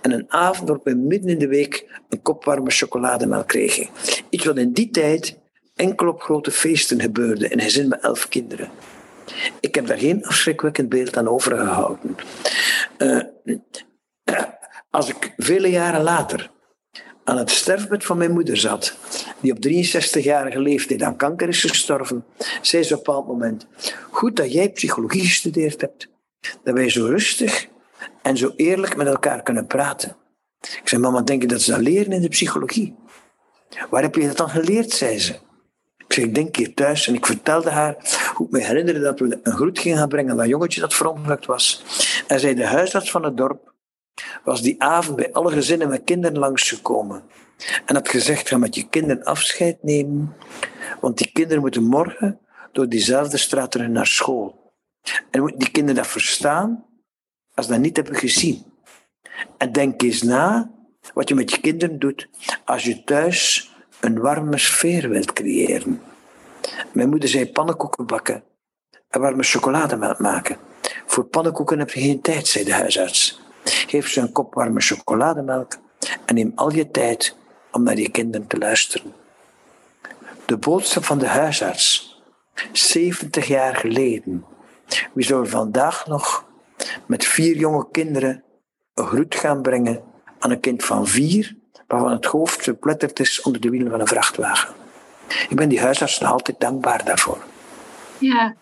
En een avond waarop we midden in de week een kop warme chocolademelk kregen. Iets wat in die tijd enkel op grote feesten gebeurde in een gezin met elf kinderen. Ik heb daar geen afschrikwekkend beeld aan overgehouden. Uh, als ik vele jaren later aan het sterfbed van mijn moeder zat, die op 63-jarige leeftijd aan kanker is gestorven, zei ze op een bepaald moment: Goed dat jij psychologie gestudeerd hebt, dat wij zo rustig en zo eerlijk met elkaar kunnen praten. Ik zei: Mama, denk je dat ze dat leren in de psychologie? Waar heb je dat dan geleerd, zei ze. Ik zei, ik denk hier thuis. En ik vertelde haar hoe ik me herinnerde dat we een groet gingen gaan brengen aan dat jongetje dat verongelukt was. En zei de huisarts van het dorp was die avond bij alle gezinnen met kinderen langsgekomen. En had gezegd, ga met je kinderen afscheid nemen, want die kinderen moeten morgen door diezelfde straat terug naar school. En moeten die kinderen dat verstaan als ze dat niet hebben gezien. En denk eens na wat je met je kinderen doet als je thuis een warme sfeer wilt creëren. Mijn moeder zei pannenkoeken bakken en warme chocolademelk maken. Voor pannenkoeken heb je geen tijd, zei de huisarts. Geef ze een kop warme chocolademelk en neem al je tijd om naar je kinderen te luisteren. De boodschap van de huisarts, 70 jaar geleden. Wie zou vandaag nog met vier jonge kinderen een groet gaan brengen aan een kind van vier, waarvan het hoofd verpletterd is onder de wielen van een vrachtwagen? Ik ben die huisarts nog altijd dankbaar daarvoor. Ja.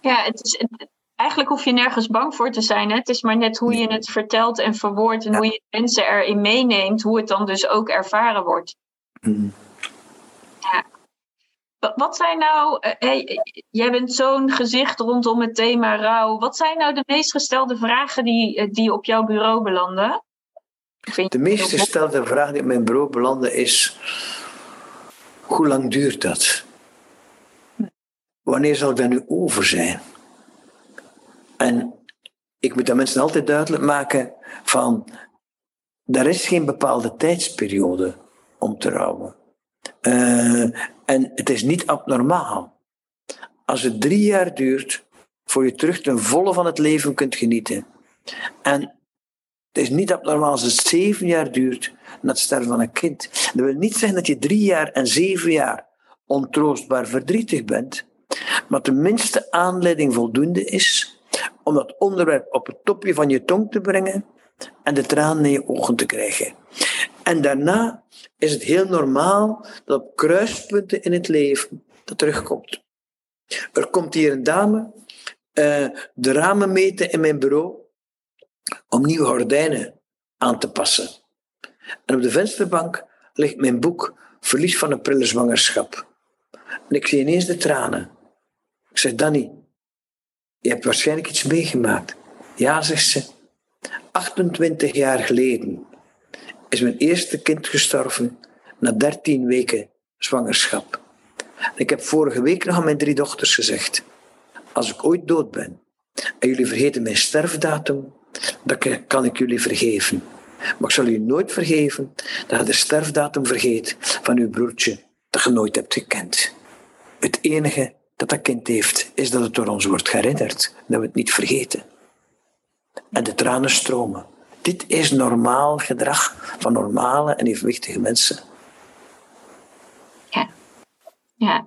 Ja, het is, eigenlijk hoef je nergens bang voor te zijn. Hè? Het is maar net hoe je het vertelt en verwoordt en hoe je mensen erin meeneemt, hoe het dan dus ook ervaren wordt. Mm. Ja. Wat zijn nou, eh, jij bent zo'n gezicht rondom het thema rouw. Wat zijn nou de meest gestelde vragen die, eh, die op jouw bureau belanden? De meest gestelde vraag die op mijn bureau belanden is: hoe lang duurt dat? Hm. Wanneer zal ik daar nu over zijn? En ik moet aan mensen altijd duidelijk maken van, er is geen bepaalde tijdsperiode om te rouwen. Uh, en het is niet abnormaal. Als het drie jaar duurt, voor je terug ten volle van het leven kunt genieten. En het is niet abnormaal als het zeven jaar duurt na het sterven van een kind. Dat wil niet zeggen dat je drie jaar en zeven jaar ontroostbaar verdrietig bent, maar de minste aanleiding voldoende is om dat onderwerp op het topje van je tong te brengen en de tranen in je ogen te krijgen. En daarna is het heel normaal dat op kruispunten in het leven dat terugkomt. Er komt hier een dame uh, de ramen meten in mijn bureau om nieuwe gordijnen aan te passen. En op de vensterbank ligt mijn boek Verlies van een prille zwangerschap. En ik zie ineens de tranen. Ik zeg, Danny, je hebt waarschijnlijk iets meegemaakt. Ja, zegt ze. 28 jaar geleden is mijn eerste kind gestorven na 13 weken zwangerschap. ik heb vorige week nog aan mijn drie dochters gezegd: Als ik ooit dood ben en jullie vergeten mijn sterfdatum, dan kan ik jullie vergeven. Maar ik zal u nooit vergeven dat je de sterfdatum vergeet van uw broertje dat je nooit hebt gekend. Het enige dat dat kind heeft, is dat het door ons wordt herinnerd. Dat we het niet vergeten. En de tranen stromen. Dit is normaal gedrag van normale en evenwichtige mensen. Ja. Ja.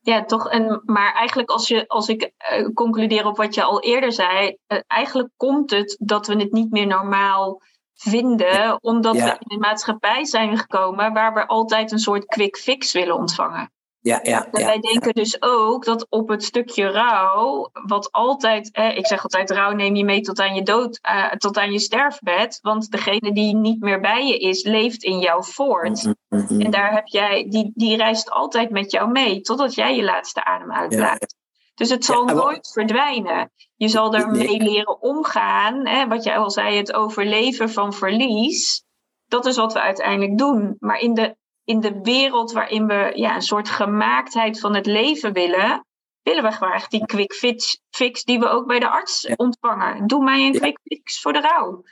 Ja, toch. En, maar eigenlijk als, je, als ik uh, concludeer op wat je al eerder zei, uh, eigenlijk komt het dat we het niet meer normaal vinden, omdat we in een maatschappij zijn gekomen waar we altijd een soort quick fix willen ontvangen. Ja, ja, en wij denken dus ook dat op het stukje rouw, wat altijd, eh, ik zeg altijd, rouw neem je mee tot aan je dood, uh, tot aan je sterfbed, want degene die niet meer bij je is, leeft in jou voort. Mm -hmm. En daar heb jij, die, die reist altijd met jou mee, totdat jij je laatste adem uitblaast. Ja, dus het zal nooit verdwijnen. Je zal ermee leren omgaan. Hè, wat jij al zei, het overleven van verlies. Dat is wat we uiteindelijk doen. Maar in de, in de wereld waarin we ja, een soort gemaaktheid van het leven willen, willen we graag die quick fix, fix die we ook bij de arts ja. ontvangen. Doe mij een quick fix voor de rouw.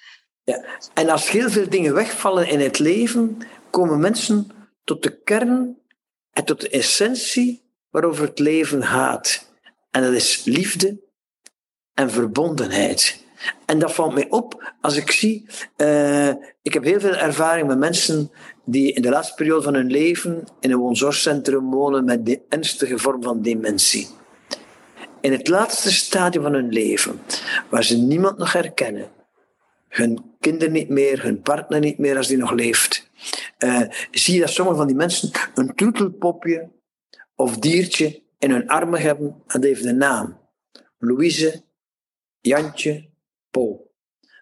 Ja. En als heel veel dingen wegvallen in het leven, komen mensen tot de kern en tot de essentie waarover het leven gaat. En dat is liefde en verbondenheid. En dat valt mij op als ik zie. Uh, ik heb heel veel ervaring met mensen die in de laatste periode van hun leven in een woonzorgcentrum wonen met de ernstige vorm van dementie. In het laatste stadium van hun leven, waar ze niemand nog herkennen, hun kinderen niet meer, hun partner niet meer als die nog leeft, uh, zie je dat sommige van die mensen een troetelpopje of diertje in hun armen hebben en dat heeft een naam. Louise, Jantje, Paul.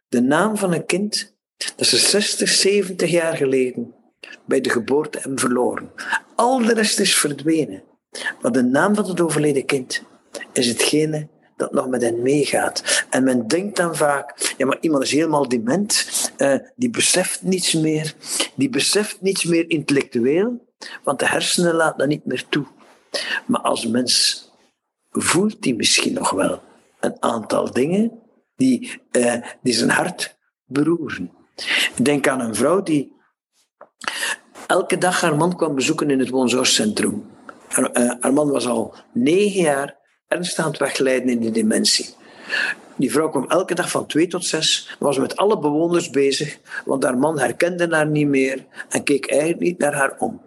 De naam van een kind dat ze 60, 70 jaar geleden bij de geboorte hebben verloren. Al de rest is verdwenen. Maar de naam van het overleden kind is hetgene dat nog met hen meegaat. En men denkt dan vaak, ja maar iemand is helemaal dement, uh, die beseft niets meer, die beseft niets meer intellectueel, want de hersenen laten dat niet meer toe. Maar als mens voelt hij misschien nog wel een aantal dingen die, uh, die zijn hart beroeren. Denk aan een vrouw die elke dag haar man kwam bezoeken in het woonzorgcentrum. Haar, haar man was al negen jaar ernstig aan het wegleiden in de dementie. Die vrouw kwam elke dag van twee tot zes, was met alle bewoners bezig, want haar man herkende haar niet meer en keek eigenlijk niet naar haar om.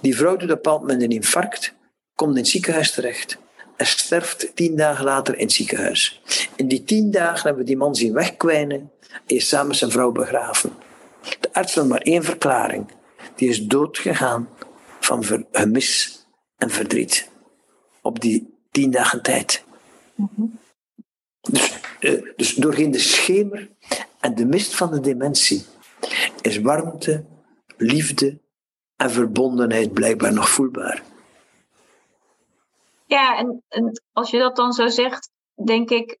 Die vrouw doet op een bepaald moment een infarct, komt in het ziekenhuis terecht en sterft tien dagen later in het ziekenhuis. In die tien dagen hebben we die man zien wegkwijnen en is samen zijn vrouw begraven. De arts had maar één verklaring. Die is doodgegaan van gemis en verdriet. Op die tien dagen tijd. Dus, uh, dus doorheen de schemer en de mist van de dementie is warmte, liefde en verbondenheid blijkbaar nog voelbaar. Ja, en, en, als je dat dan zo zegt, denk ik,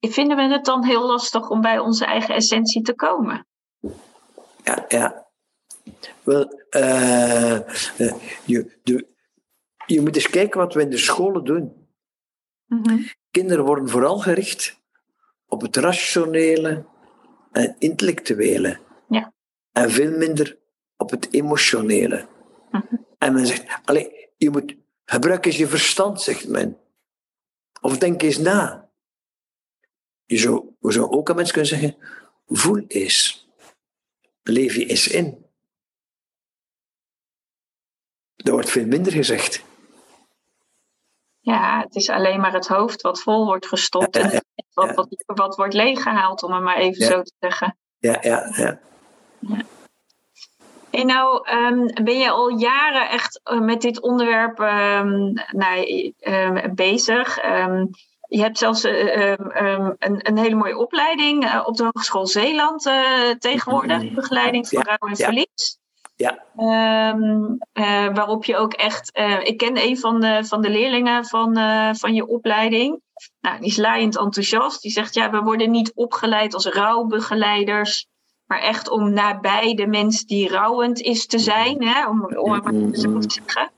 vinden we het dan heel lastig om bij onze eigen essentie te komen? Ja, ja. Wel, uh, je, de, je moet eens kijken wat we in de scholen doen. Mm-hmm. Kinderen worden vooral gericht op het rationele en intellectuele. Ja. En veel minder op het emotionele. Mm-hmm. En men zegt, allee, je moet gebruik eens je verstand, zegt men. Of denk eens na. Je zou, we zou ook aan mensen kunnen zeggen, voel eens. Leef je eens in. Dat wordt veel minder gezegd. Ja, het is alleen maar het hoofd wat vol wordt gestopt ja, ja, en wat, wat, wat, wordt leeggehaald, om het maar even zo te zeggen. Ja, ja, ja. Hey, nou, um, ben je al jaren echt uh, met dit onderwerp um, nou, um, bezig? Je hebt zelfs uh, een, een, hele mooie opleiding uh, op de Hogeschool Zeeland tegenwoordig, begeleiding voor ja, rouw en verlies. Ja. waarop je ook echt, ik ken een van de, van de leerlingen van, van je opleiding. Nou, die is laaiend enthousiast. Die zegt, ja, we worden niet opgeleid als rouwbegeleiders maar echt om nabij de mens die rouwend is te zijn, hè, om, om het maar zo te zeggen.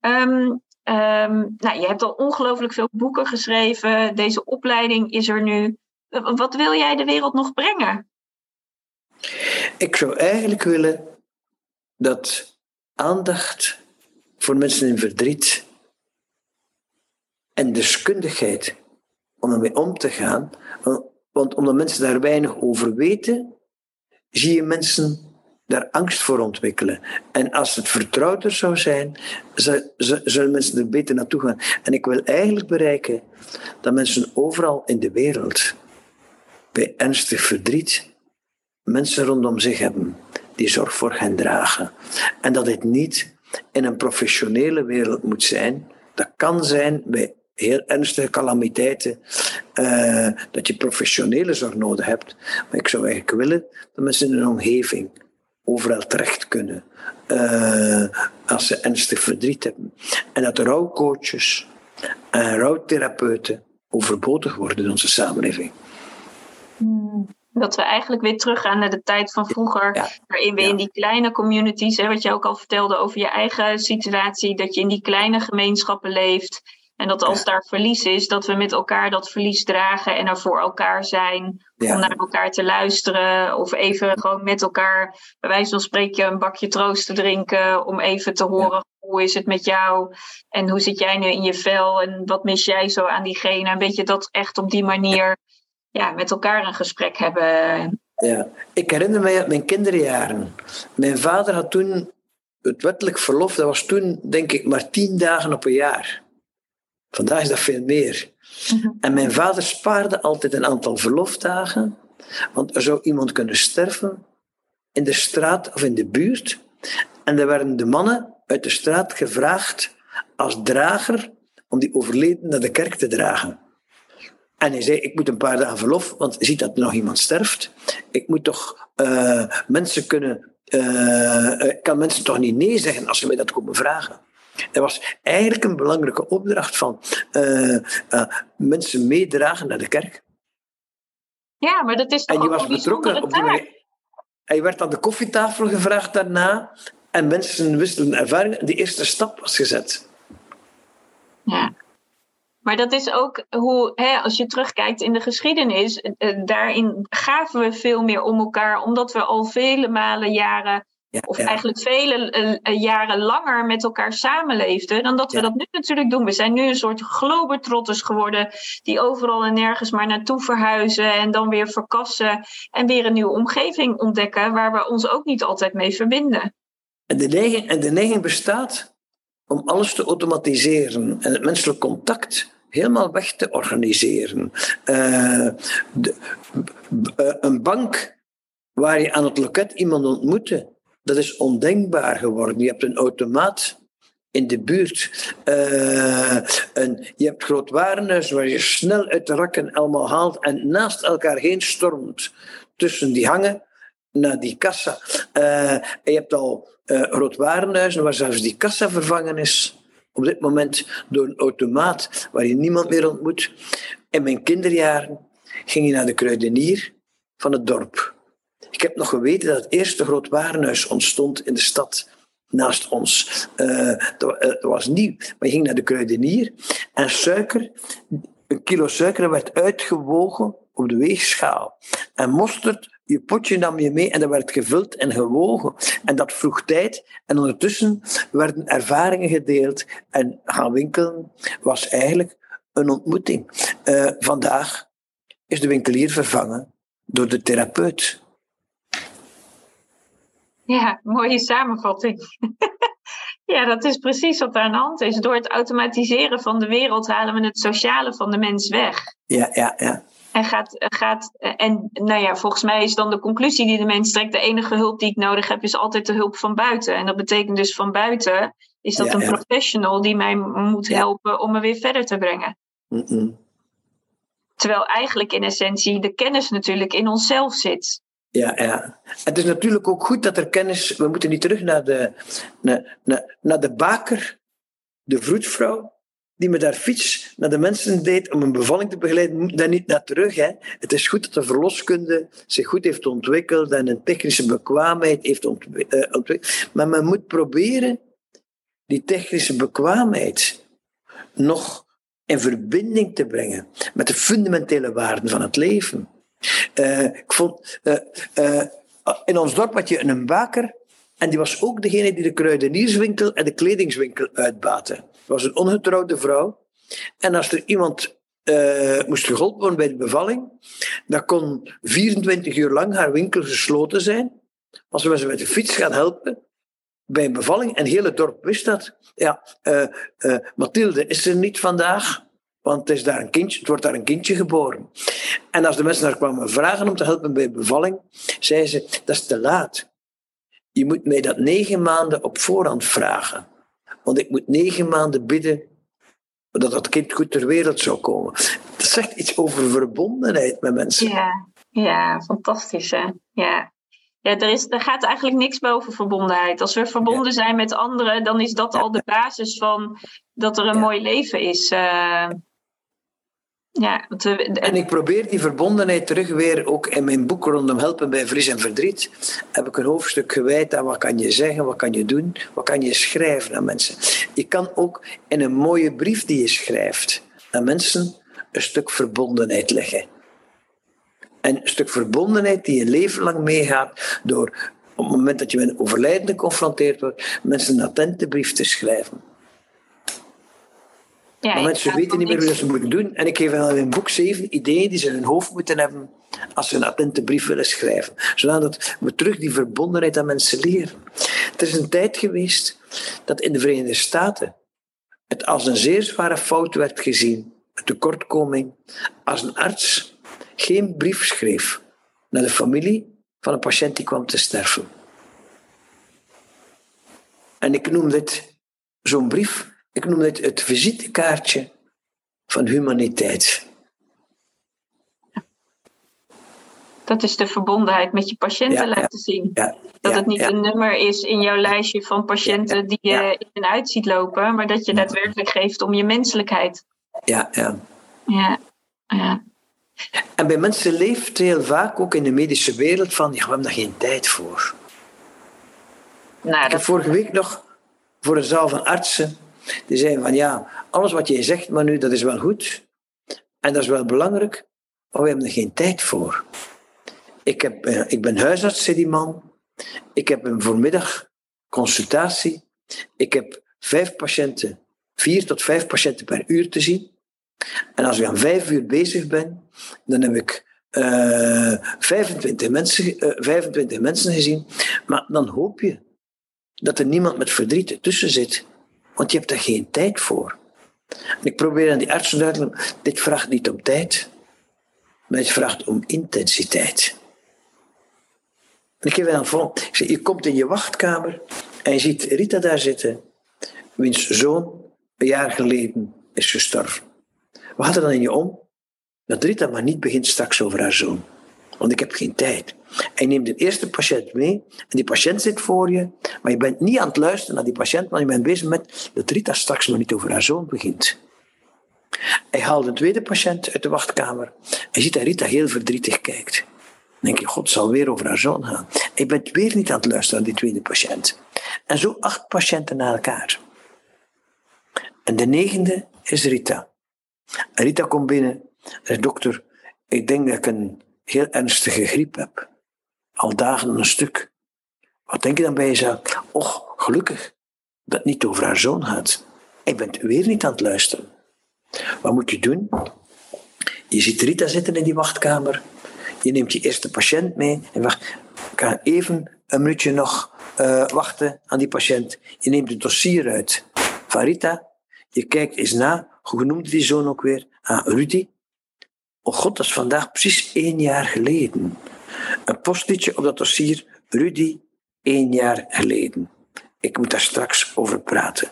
Um, um, nou, je hebt al ongelooflijk veel boeken geschreven. Deze opleiding is er nu. Wat wil jij de wereld nog brengen? Ik zou eigenlijk willen dat aandacht voor mensen in verdriet en deskundigheid om ermee om te gaan. Want omdat mensen daar weinig over weten, zie je mensen daar angst voor ontwikkelen. En als het vertrouwder zou zijn, zullen mensen er beter naartoe gaan. En ik wil eigenlijk bereiken dat mensen overal in de wereld, bij ernstig verdriet, mensen rondom zich hebben die zorg voor hen dragen. En dat dit niet in een professionele wereld moet zijn. Dat kan zijn bij heel ernstige calamiteiten, uh, dat je professionele zorg nodig hebt. Maar ik zou eigenlijk willen dat mensen in een omgeving overal terecht kunnen uh, als ze ernstig verdriet hebben. En dat rouwcoaches en rouwtherapeuten overbodig worden in onze samenleving. Hmm. Dat we eigenlijk weer teruggaan naar de tijd van vroeger, waarin we in die kleine communities, hè, wat je ook al vertelde over je eigen situatie, dat je in die kleine gemeenschappen leeft. En dat als daar verlies is, dat we met elkaar dat verlies dragen en er voor elkaar zijn. Om naar elkaar te luisteren. Of even gewoon met elkaar, bij wijze van spreken, een bakje troost te drinken. Om even te horen, hoe is het met jou? En hoe zit jij nu in je vel? En wat mis jij zo aan diegene? En weet je, dat echt op die manier ja, met elkaar een gesprek hebben. Ja, ik herinner mij uit mijn kinderjaren. Mijn vader had toen het wettelijk verlof, dat was toen denk ik maar tien dagen op een jaar. Vandaag is dat veel meer. Mhm. En mijn vader spaarde altijd een aantal verlofdagen, want er zou iemand kunnen sterven in de straat of in de buurt. En er werden de mannen uit de straat gevraagd als drager om die overleden naar de kerk te dragen. En hij zei, ik moet een paar dagen verlof, want je ziet dat er nog iemand sterft. Ik moet toch uh, mensen kunnen... Uh, ik kan mensen toch niet nee zeggen als ze mij dat komen vragen. Dat was eigenlijk een belangrijke opdracht van uh, mensen meedragen naar de kerk. Ja, maar dat is toch En je was betrokken op die manier. Je werd aan de koffietafel gevraagd daarna. En mensen wisselden ervaringen. De eerste stap was gezet. Ja. Maar dat is ook hoe, hè, als je terugkijkt in de geschiedenis, eh, daarin gaven we veel meer om elkaar, omdat we al vele malen jaren, of eigenlijk vele uh, jaren langer met elkaar samenleefden, dan dat we dat nu natuurlijk doen. We zijn nu een soort globetrotters geworden, die overal en nergens maar naartoe verhuizen en dan weer verkassen en weer een nieuwe omgeving ontdekken, waar we ons ook niet altijd mee verbinden. En de neiging, en de neiging bestaat om alles te automatiseren en het menselijk contact helemaal weg te organiseren. Uh, de, uh, een bank waar je aan het loket iemand ontmoette, dat is ondenkbaar geworden. Je hebt een automaat in de buurt. Uh, een, je hebt groot warenhuis waar je snel uit de rakken allemaal haalt en naast elkaar heen stormt tussen die hangen naar die kassa. Uh, en je hebt al uh, groot warenhuizen waar zelfs die kassa vervangen is op dit moment door een automaat waar je niemand meer ontmoet. In mijn kinderjaren ging je naar de kruidenier van het dorp. Ik heb nog geweten dat het eerste groot warenhuis ontstond in de stad naast ons. Uh, dat, was nieuw. Maar je ging naar de kruidenier en suiker, een kilo suiker werd uitgewogen op de weegschaal. En mosterd je potje nam je mee en dat werd gevuld en gewogen. En dat vroeg tijd. En ondertussen werden ervaringen gedeeld. En gaan winkelen was eigenlijk een ontmoeting. Uh, vandaag is de winkelier vervangen door de therapeut. Ja, mooie samenvatting. ja, dat is precies wat er aan de hand is. Door het automatiseren van de wereld halen we het sociale van de mens weg. Ja, ja, ja. En, gaat, gaat, en nou ja, volgens mij is dan de conclusie die de mens trekt: de enige hulp die ik nodig heb, is altijd de hulp van buiten. En dat betekent dus van buiten is dat een professional die mij moet helpen om me weer verder te brengen. Terwijl eigenlijk in essentie de kennis natuurlijk in onszelf zit. Ja, ja. Het is natuurlijk ook goed dat er kennis. We moeten niet terug naar de, naar, naar, naar de baker, de vroedvrouw die met haar fiets naar de mensen deed om een bevalling te begeleiden, daar niet naar terug. Hè. Het is goed dat de verloskunde zich goed heeft ontwikkeld en een technische bekwaamheid heeft eh, ontwikkeld. Maar men moet proberen die technische bekwaamheid nog in verbinding te brengen met de fundamentele waarden van het leven. Ik vond, uh, in ons dorp had je een baker en die was ook degene die de kruidenierswinkel en de kledingswinkel uitbaatte was een ongetrouwde vrouw. En als er iemand moest geholpen worden bij de bevalling, dan kon 24 uur lang haar winkel gesloten zijn. Als we ze met de fiets gaan helpen bij een bevalling, en het hele dorp wist dat. Ja, Mathilde is er niet vandaag, want het, is daar een kindje, het wordt daar een kindje geboren. En als de mensen daar kwamen vragen om te helpen bij bevalling, zeiden ze, dat is te laat. Je moet mij dat negen maanden op voorhand vragen. Want ik moet negen maanden bidden dat dat kind goed ter wereld zou komen. Dat zegt iets over verbondenheid met mensen. Ja, ja fantastisch hè. Ja. Ja, er, is, er gaat eigenlijk niks boven verbondenheid. Als we verbonden zijn met anderen, dan is dat al de basis van dat er een mooi leven is. Uh, ja, En ik probeer die verbondenheid terug weer ook in mijn boek rondom helpen bij vries en verdriet. Heb ik een hoofdstuk gewijd aan wat kan je zeggen, wat kan je doen, wat kan je schrijven aan mensen. Je kan ook in een mooie brief die je schrijft aan mensen een stuk verbondenheid leggen. En een stuk verbondenheid die je leven lang meegaat door op het moment dat je met een overlijden geconfronteerd wordt, mensen een attente brief te schrijven. Ja, maar mensen weten niet meer hoe ze moeten doen. En ik geef hen in boek zeven ideeën die ze in hun hoofd moeten hebben als ze een attente brief willen schrijven. Zodat we terug die verbondenheid aan mensen leren. Het is een tijd geweest dat in de Verenigde Staten het als een zeer zware fout werd gezien, een tekortkoming, als een arts geen brief schreef naar de familie van een patiënt die kwam te sterven. En ik noem dit zo'n brief ik noem het het visitekaartje van humaniteit. Dat is de verbondenheid met je patiënten laten zien. Ja, dat het niet een nummer is in jouw lijstje van patiënten die je in en uit ziet lopen, maar dat je daadwerkelijk geeft om je menselijkheid. Ja, ja. Ja, ja. En bij mensen leeft heel vaak ook in de medische wereld van, ja, we hebben daar geen tijd voor. Nou, dat... vorige week nog voor een zaal van artsen die zeiden van ja, alles wat jij zegt, maar nu, dat is wel goed. En dat is wel belangrijk, maar we hebben er geen tijd voor. Ik, heb, eh, ik ben huisarts, zei die man. Ik heb een voormiddag consultatie. Ik heb vijf patiënten, vier tot vijf patiënten per uur te zien. En als ik aan vijf uur bezig ben, dan heb ik uh, 25, mensen, uh, eh, 25 mensen gezien. Maar dan hoop je dat er niemand met verdriet tussen zit. Want je hebt er geen tijd voor. Ik probeer aan die artsen leggen, dit vraagt niet om tijd, maar het vraagt om intensiteit. En ik geef dan vol. Je komt in je wachtkamer en je ziet Rita daar zitten, wiens zoon een jaar geleden is gestorven. Wat gaat er dan in je om? Dat Rita maar niet begint straks over haar zoon. Want ik heb geen tijd. Je neemt de eerste patiënt mee. En die patiënt zit voor je. Maar je bent niet aan het luisteren naar die patiënt. Maar je bent bezig met dat Rita straks maar niet over haar zoon begint. Hij haalt een tweede patiënt uit de wachtkamer. En ziet dat Rita heel verdrietig kijkt. Dan denk je, God zal weer over haar zoon gaan. En je bent weer niet aan het luisteren naar die tweede patiënt. En zo acht patiënten na elkaar. En de negende is Rita. Rita komt binnen en zegt, dokter, ik denk dat ik een heel ernstige griep heb. Al dagen een stuk. Wat denk je dan bij jezelf? Och, gelukkig dat het niet over haar zoon gaat. Je bent weer niet aan het luisteren. Wat moet je doen? Je ziet Rita zitten in die wachtkamer. Je neemt je eerste patiënt mee. En wacht, ik ga even een minuutje nog uh, wachten aan die patiënt. Je neemt het dossier uit van Rita. Je kijkt eens na. Hoe noemde die zoon ook weer? Ah, Rudy. Oh god, dat is vandaag precies één jaar geleden. Een postliedje op dat dossier, Rudy, één jaar geleden. Ik moet daar straks over praten.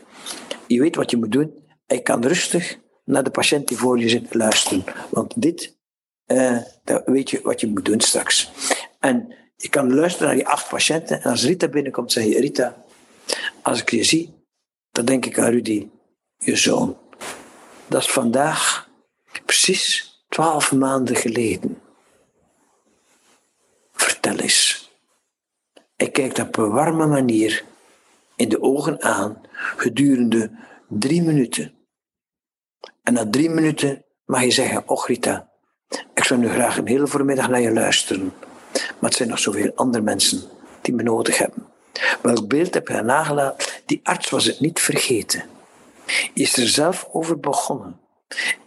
Je weet wat je moet doen. Je kan rustig naar de patiënt die voor je zit luisteren. Want dit, uh, dat weet je wat je moet doen straks. En je kan luisteren naar die acht patiënten. En als Rita binnenkomt, zeg je: Rita, als ik je zie, dan denk ik aan Rudy, je zoon. Dat is vandaag precies Twaalf maanden geleden. Vertel eens. Hij kijkt op een warme manier in de ogen aan gedurende drie minuten. En na drie minuten mag je zeggen: Och Rita, ik zou nu graag een hele voormiddag naar je luisteren. Maar het zijn nog zoveel andere mensen die me nodig hebben. Welk beeld heb je nagelaten? Die arts was het niet vergeten. Is er zelf over begonnen.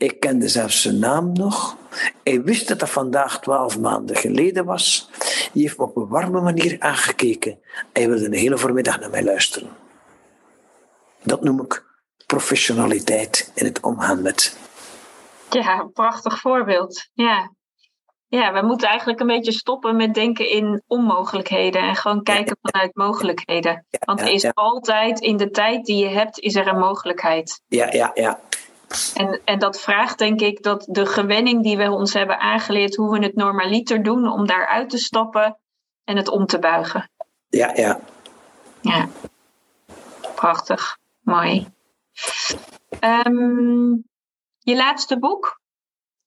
Ik kende zelfs zijn naam nog. Hij wist dat dat vandaag twaalf maanden geleden was. Hij heeft me op een warme manier aangekeken. Hij wilde een hele voormiddag naar mij luisteren. Dat noem ik professionaliteit in het omgaan met. Ja, een prachtig voorbeeld. Ja. ja, we moeten eigenlijk een beetje stoppen met denken in onmogelijkheden en gewoon kijken vanuit mogelijkheden. Want er is altijd in de tijd die je hebt, is er een mogelijkheid. Ja, ja, ja. En, en dat vraagt denk ik dat de gewenning die we ons hebben aangeleerd, hoe we het normaliter doen, om daaruit te stappen en het om te buigen. Ja, ja. Ja, prachtig. Mooi. Ehm, je laatste boek?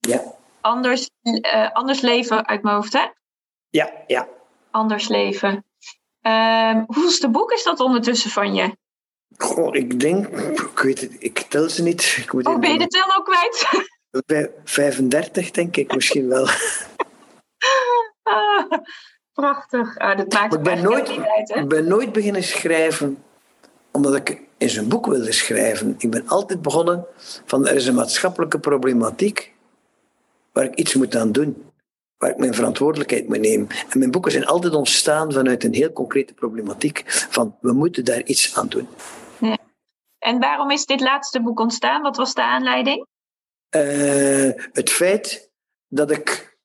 Ja. Anders, uh, anders leven uit mijn hoofd, hè? Ja, ja. Anders leven. Um, hoeveelste boek is dat ondertussen van je? Goh, ik denk, ik weet het, ik tel ze niet. Ik moet oh, ben je de tel ook kwijt? Bij 35 denk ik misschien wel. Ah, prachtig. Ah, dat maakt ik ben nooit, ben nooit beginnen schrijven omdat ik in zijn boek wilde schrijven. Ik ben altijd begonnen van er is een maatschappelijke problematiek waar ik iets moet aan doen. Waar ik mijn verantwoordelijkheid moet nemen. En mijn boeken zijn altijd ontstaan vanuit een heel concrete problematiek. Van we moeten daar iets aan doen. En waarom is dit laatste boek ontstaan? Wat was de aanleiding? Uh, het feit dat ik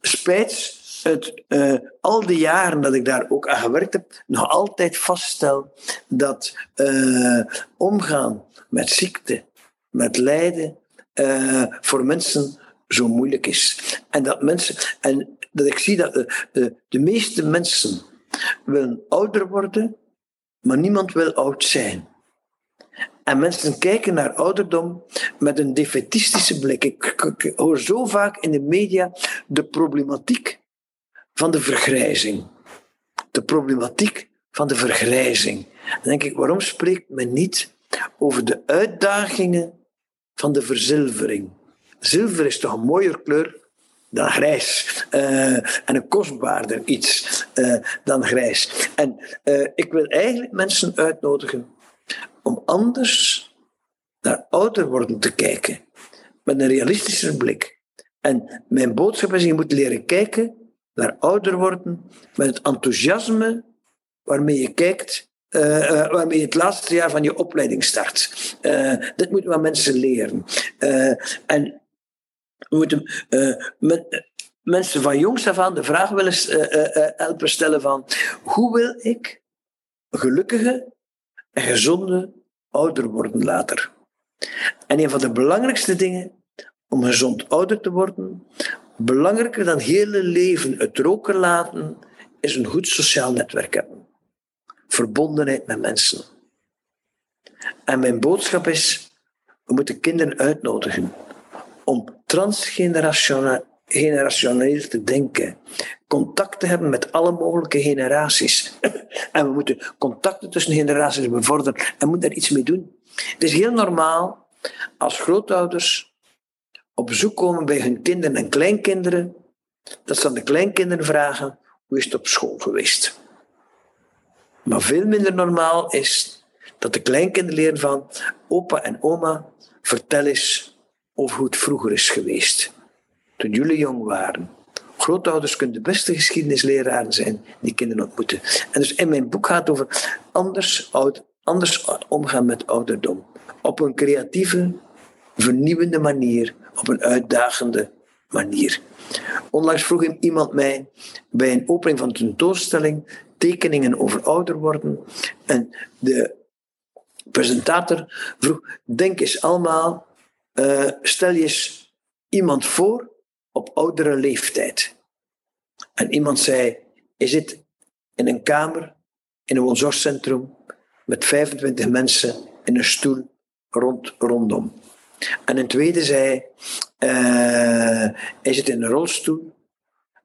spijt het, uh, al die jaren dat ik daar ook aan gewerkt heb, nog altijd vaststel dat uh, omgaan met ziekte, met lijden, voor mensen zo moeilijk is. En dat mensen, en dat ik zie dat de meeste mensen willen ouder worden, maar niemand wil oud zijn. En mensen kijken naar ouderdom met een defetistische blik. Ik, hoor zo vaak in de media de problematiek van de vergrijzing. De problematiek van de vergrijzing. Dan denk ik, waarom spreekt men niet over de uitdagingen van de verzilvering? Zilver is toch een mooier kleur dan grijs. Uh, en een kostbaarder iets uh, dan grijs. En uh, ik wil eigenlijk mensen uitnodigen om anders naar ouder worden te kijken. Met een realistische blik. En mijn boodschap is, je moet leren kijken naar ouder worden met het enthousiasme waarmee je kijkt, uh, uh, waarmee je het laatste jaar van je opleiding start. Uh, dit moeten we mensen leren. en we moeten met, mensen van jongs af aan de vraag willen helpen stellen van hoe wil ik gelukkige en gezonde ouder worden later? En een van de belangrijkste dingen om gezond ouder te worden, Belangrijker dan hele leven het roken laten, is een goed sociaal netwerk hebben. Verbondenheid met mensen. En mijn boodschap is, we moeten kinderen uitnodigen om transgenerationeel te denken. Contact te hebben met alle mogelijke generaties. En we moeten contacten tussen generaties bevorderen en moeten daar iets mee doen. Het is heel normaal als grootouders op bezoek komen bij hun kinderen en kleinkinderen, dat ze aan de kleinkinderen vragen, hoe is het op school geweest? Maar veel minder normaal is dat de kleinkinderen leren van opa en oma, vertel eens over hoe het vroeger is geweest, toen jullie jong waren. Grootouders kunnen de beste geschiedenisleraren zijn die kinderen ontmoeten. En dus in mijn boek gaat het over anders, oud, anders omgaan met ouderdom. Op een creatieve, vernieuwende manier, op een uitdagende manier. Onlangs vroeg iemand mij bij een opening van een tentoonstelling tekeningen over ouder worden. En de presentator vroeg: Denk eens allemaal, uh, stel je eens iemand voor op oudere leeftijd. En iemand zei: Is het in een kamer in een woonzorgcentrum met 25 mensen in een stoel rond, rondom? En een tweede zei, uh, hij zit in een rolstoel.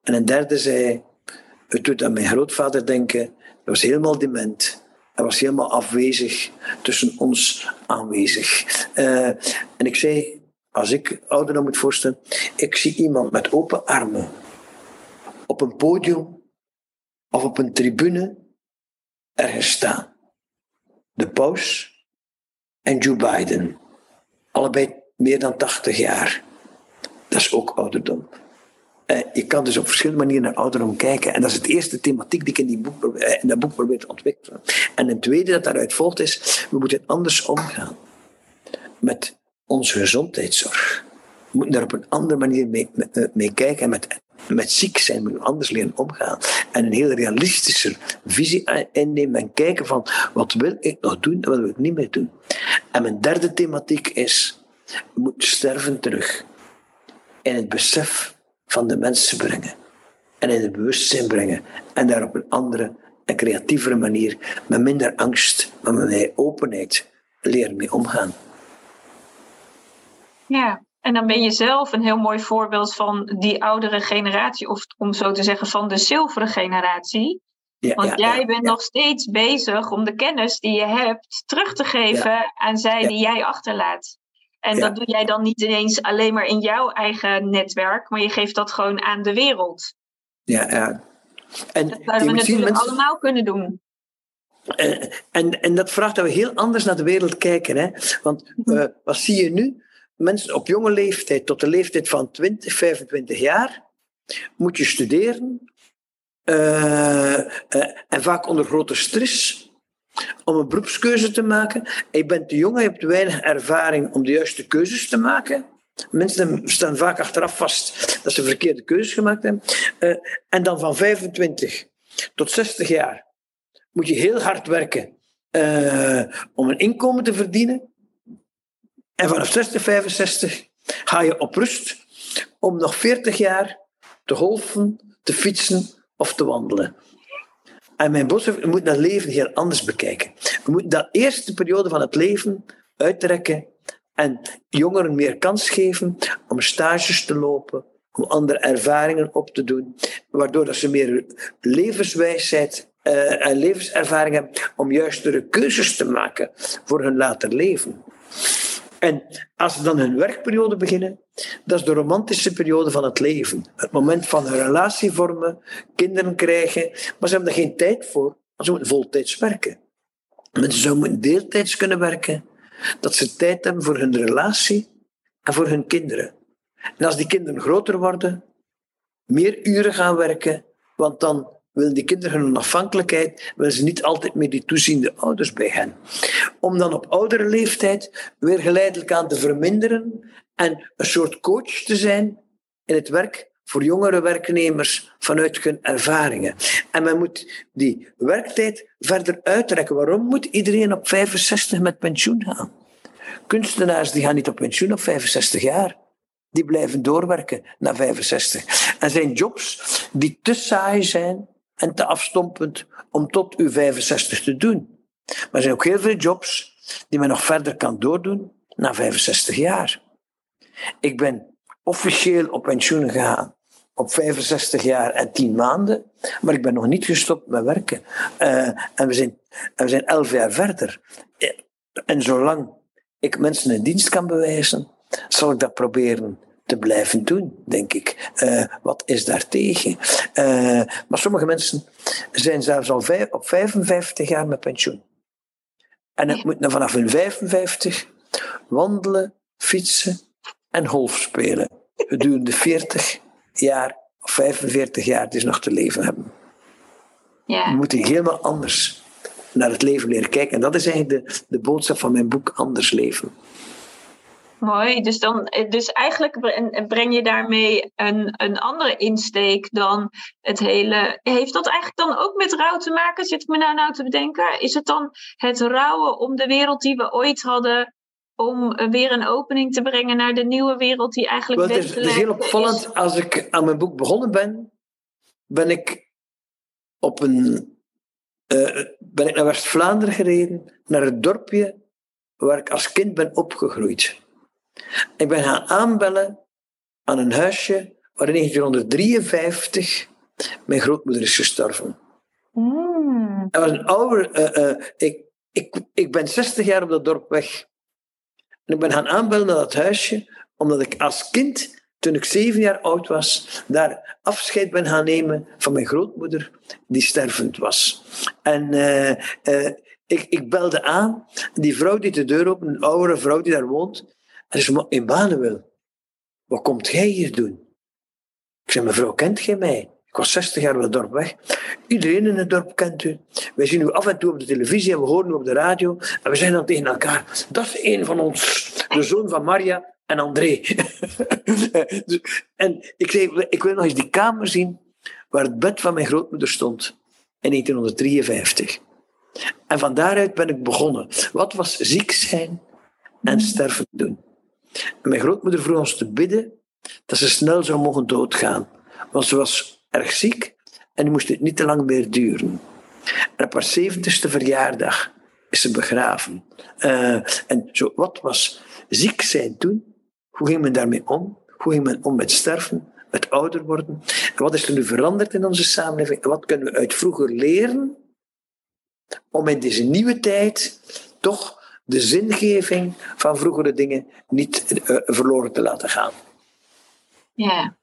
En een derde zei, het doet aan mijn grootvader denken, hij was helemaal dement. Hij was helemaal afwezig, tussen ons aanwezig. Uh, en ik zei, als ik ouder dan moet voorstellen, ik zie iemand met open armen op een podium of op een tribune ergens staan. De paus en Joe Biden allebei meer dan 80 jaar. Dat is ook ouderdom. Uh, je kan dus op verschillende manieren naar ouderdom kijken. En dat is het eerste thematiek die ik in, die boek, in dat boek probeer te ontwikkelen. En een tweede dat daaruit volgt is, we moeten anders omgaan met onze gezondheidszorg. We moeten daar op een andere manier mee, mee, kijken. En met, met ziek zijn moeten we anders leren omgaan. En een heel realistische visie innemen en kijken van wat wil ik nog doen en wat wil ik niet meer doen. En mijn derde thematiek is, we moeten sterven terug. In het besef van de mensen brengen. En in het bewustzijn brengen. En daar op een andere en creatievere manier, met minder angst, maar met meer openheid, leren mee omgaan. Ja, en dan ben je zelf een heel mooi voorbeeld van die oudere generatie, of om zo te zeggen, van de zilveren generatie. Ja, Want jij bent nog steeds bezig om de kennis die je hebt terug te geven aan zij die jij achterlaat. En dat doe jij dan niet ineens alleen maar in jouw eigen netwerk, maar je geeft dat gewoon aan de wereld. Ja, ja. En dat zouden we natuurlijk allemaal kunnen doen. En, en, en, dat vraagt dat we heel anders naar de wereld kijken. Hè? Want uh, wat zie je nu? Mensen op jonge leeftijd, tot de leeftijd van 20, 25 jaar, moet je studeren. Uh, uh, en vaak onder grote stress om een beroepskeuze te maken. Je bent te jong, je hebt weinig ervaring om de juiste keuzes te maken. Mensen staan vaak achteraf vast dat ze verkeerde keuzes gemaakt hebben. Uh, en dan van 25 tot 60 jaar moet je heel hard werken om een inkomen te verdienen. En vanaf 60, 65 ga je op rust om nog 40 jaar te golfen, te fietsen of te wandelen. En mijn boodschap, we moeten dat leven heel anders bekijken. We moeten dat eerste periode van het leven uittrekken en jongeren meer kans geven om stages te lopen, om andere ervaringen op te doen, waardoor dat ze meer levenswijsheid uh, en levenservaring hebben om juistere keuzes te maken voor hun later leven. En als ze dan hun werkperiode beginnen, dat is de romantische periode van het leven. Het moment van een relatie vormen, kinderen krijgen. Maar ze hebben er geen tijd voor, want ze moeten voltijds werken. Mensen moeten deeltijds kunnen werken, dat ze tijd hebben voor hun relatie en voor hun kinderen. En als die kinderen groter worden, meer uren gaan werken, want dan willen die kinderen hun afhankelijkheid, willen ze niet altijd meer die toeziende ouders bij hen. Om dan op oudere leeftijd weer geleidelijk aan te verminderen en een soort coach te zijn in het werk voor jongere werknemers vanuit hun ervaringen. En men moet die werktijd verder uitrekken. Waarom moet iedereen op 65 met pensioen gaan? Kunstenaars die gaan niet op pensioen op 65 jaar. Die blijven doorwerken na 65. En zijn jobs die te saai zijn, en te afstompend om tot uw 65 te doen. Maar er zijn ook heel veel jobs die men nog verder kan doordoen na 65 jaar. Ik ben officieel op pensioen gegaan op 65 jaar en 10 maanden, maar ik ben nog niet gestopt met werken. Uh, en, we zijn, en zijn 11 jaar verder. En zolang ik mensen een dienst kan bewijzen, zal ik dat proberen te blijven doen, denk ik. Uh, wat is daartegen? Uh, maar sommige mensen zijn zelfs al vijf, op 55 jaar met pensioen. En het moet dan vanaf hun 55 wandelen, fietsen en golf spelen. Gedurende 40 jaar of 45 jaar het is nog te leven hebben. Ja. We moeten helemaal anders naar het leven leren kijken. En dat is eigenlijk de, de boodschap van mijn boek Anders Leven. Mooi, dus, dan, dus eigenlijk breng je daarmee een, een andere insteek dan het hele. Heeft dat eigenlijk dan ook met rouw te maken? Zit ik me nou, nou te bedenken? Is het dan het rouwen om de wereld die we ooit hadden, om weer een opening te brengen naar de nieuwe wereld die eigenlijk. Wel, het, is, het is heel opvallend. Als ik aan mijn boek begonnen ben, ben ik op een. Uh, ben ik naar West-Vlaanderen gereden, naar het dorpje waar ik als kind ben opgegroeid. Ik ben gaan aanbellen aan een huisje waar in 1953 mijn grootmoeder is gestorven. Mm. Dat was een oude... Uh, uh, ik, ik, ik ben 60 jaar op dat dorp weg. En ik ben gaan aanbellen naar dat huisje, omdat ik als kind, toen ik zeven jaar oud was, daar afscheid ben gaan nemen van mijn grootmoeder, die stervend was. En uh, ik, ik belde aan, die vrouw die de deur opende, een oudere vrouw die daar woont, En ze in Manuel, wat komt jij hier doen? Ik zei, mevrouw, kent jij mij? Ik was 60 jaar uit het dorp weg. Iedereen in het dorp kent u. Wij zien u af en toe op de televisie en we horen u op de radio. En we zeggen dan tegen elkaar, dat is een van ons, de zoon van Maria en André. Dus, en ik zei, ik wil nog eens die kamer zien waar het bed van mijn grootmoeder stond in 1953. En van daaruit ben ik begonnen. Wat was ziek zijn en sterven doen? Mijn grootmoeder vroeg ons te bidden dat ze snel zou mogen doodgaan. Want ze was erg ziek en die moest het niet te lang meer duren. En op haar zeventigste verjaardag is ze begraven. Uh, en zo, wat was ziek zijn toen? Hoe ging men daarmee om? Hoe ging men om met sterven, met ouder worden? En wat is er nu veranderd in onze samenleving? En wat kunnen we uit vroeger leren om in deze nieuwe tijd toch de zingeving van vroegere dingen niet uh, verloren te laten gaan? Ja,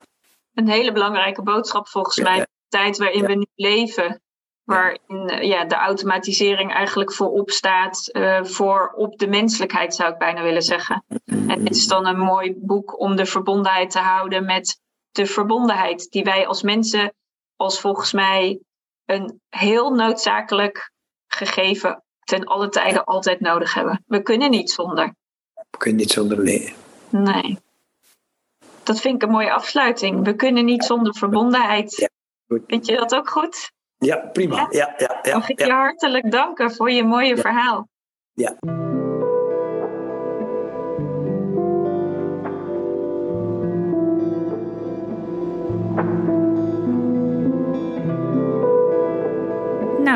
een hele belangrijke boodschap volgens mij. De tijd waarin we nu leven. Waarin eh, ja, de automatisering eigenlijk voorop staat. Uh, voor op de menselijkheid zou ik bijna willen zeggen. En dit is dan een mooi boek om de verbondenheid te houden met de verbondenheid die wij als mensen, als volgens mij een heel noodzakelijk gegeven ten alle tijden altijd nodig hebben. We kunnen niet zonder. We kunnen niet zonder, nee. Nee dat vind ik een mooie afsluiting. We kunnen niet zonder verbondenheid. Ja, Vind je dat ook goed? Ja, prima. Ja? Ja, ja, Mag ik je hartelijk danken voor je mooie verhaal. Ja.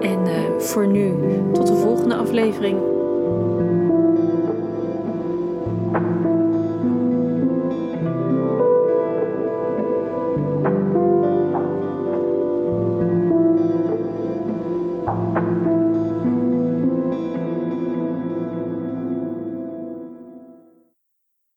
En voor nu, tot de volgende aflevering.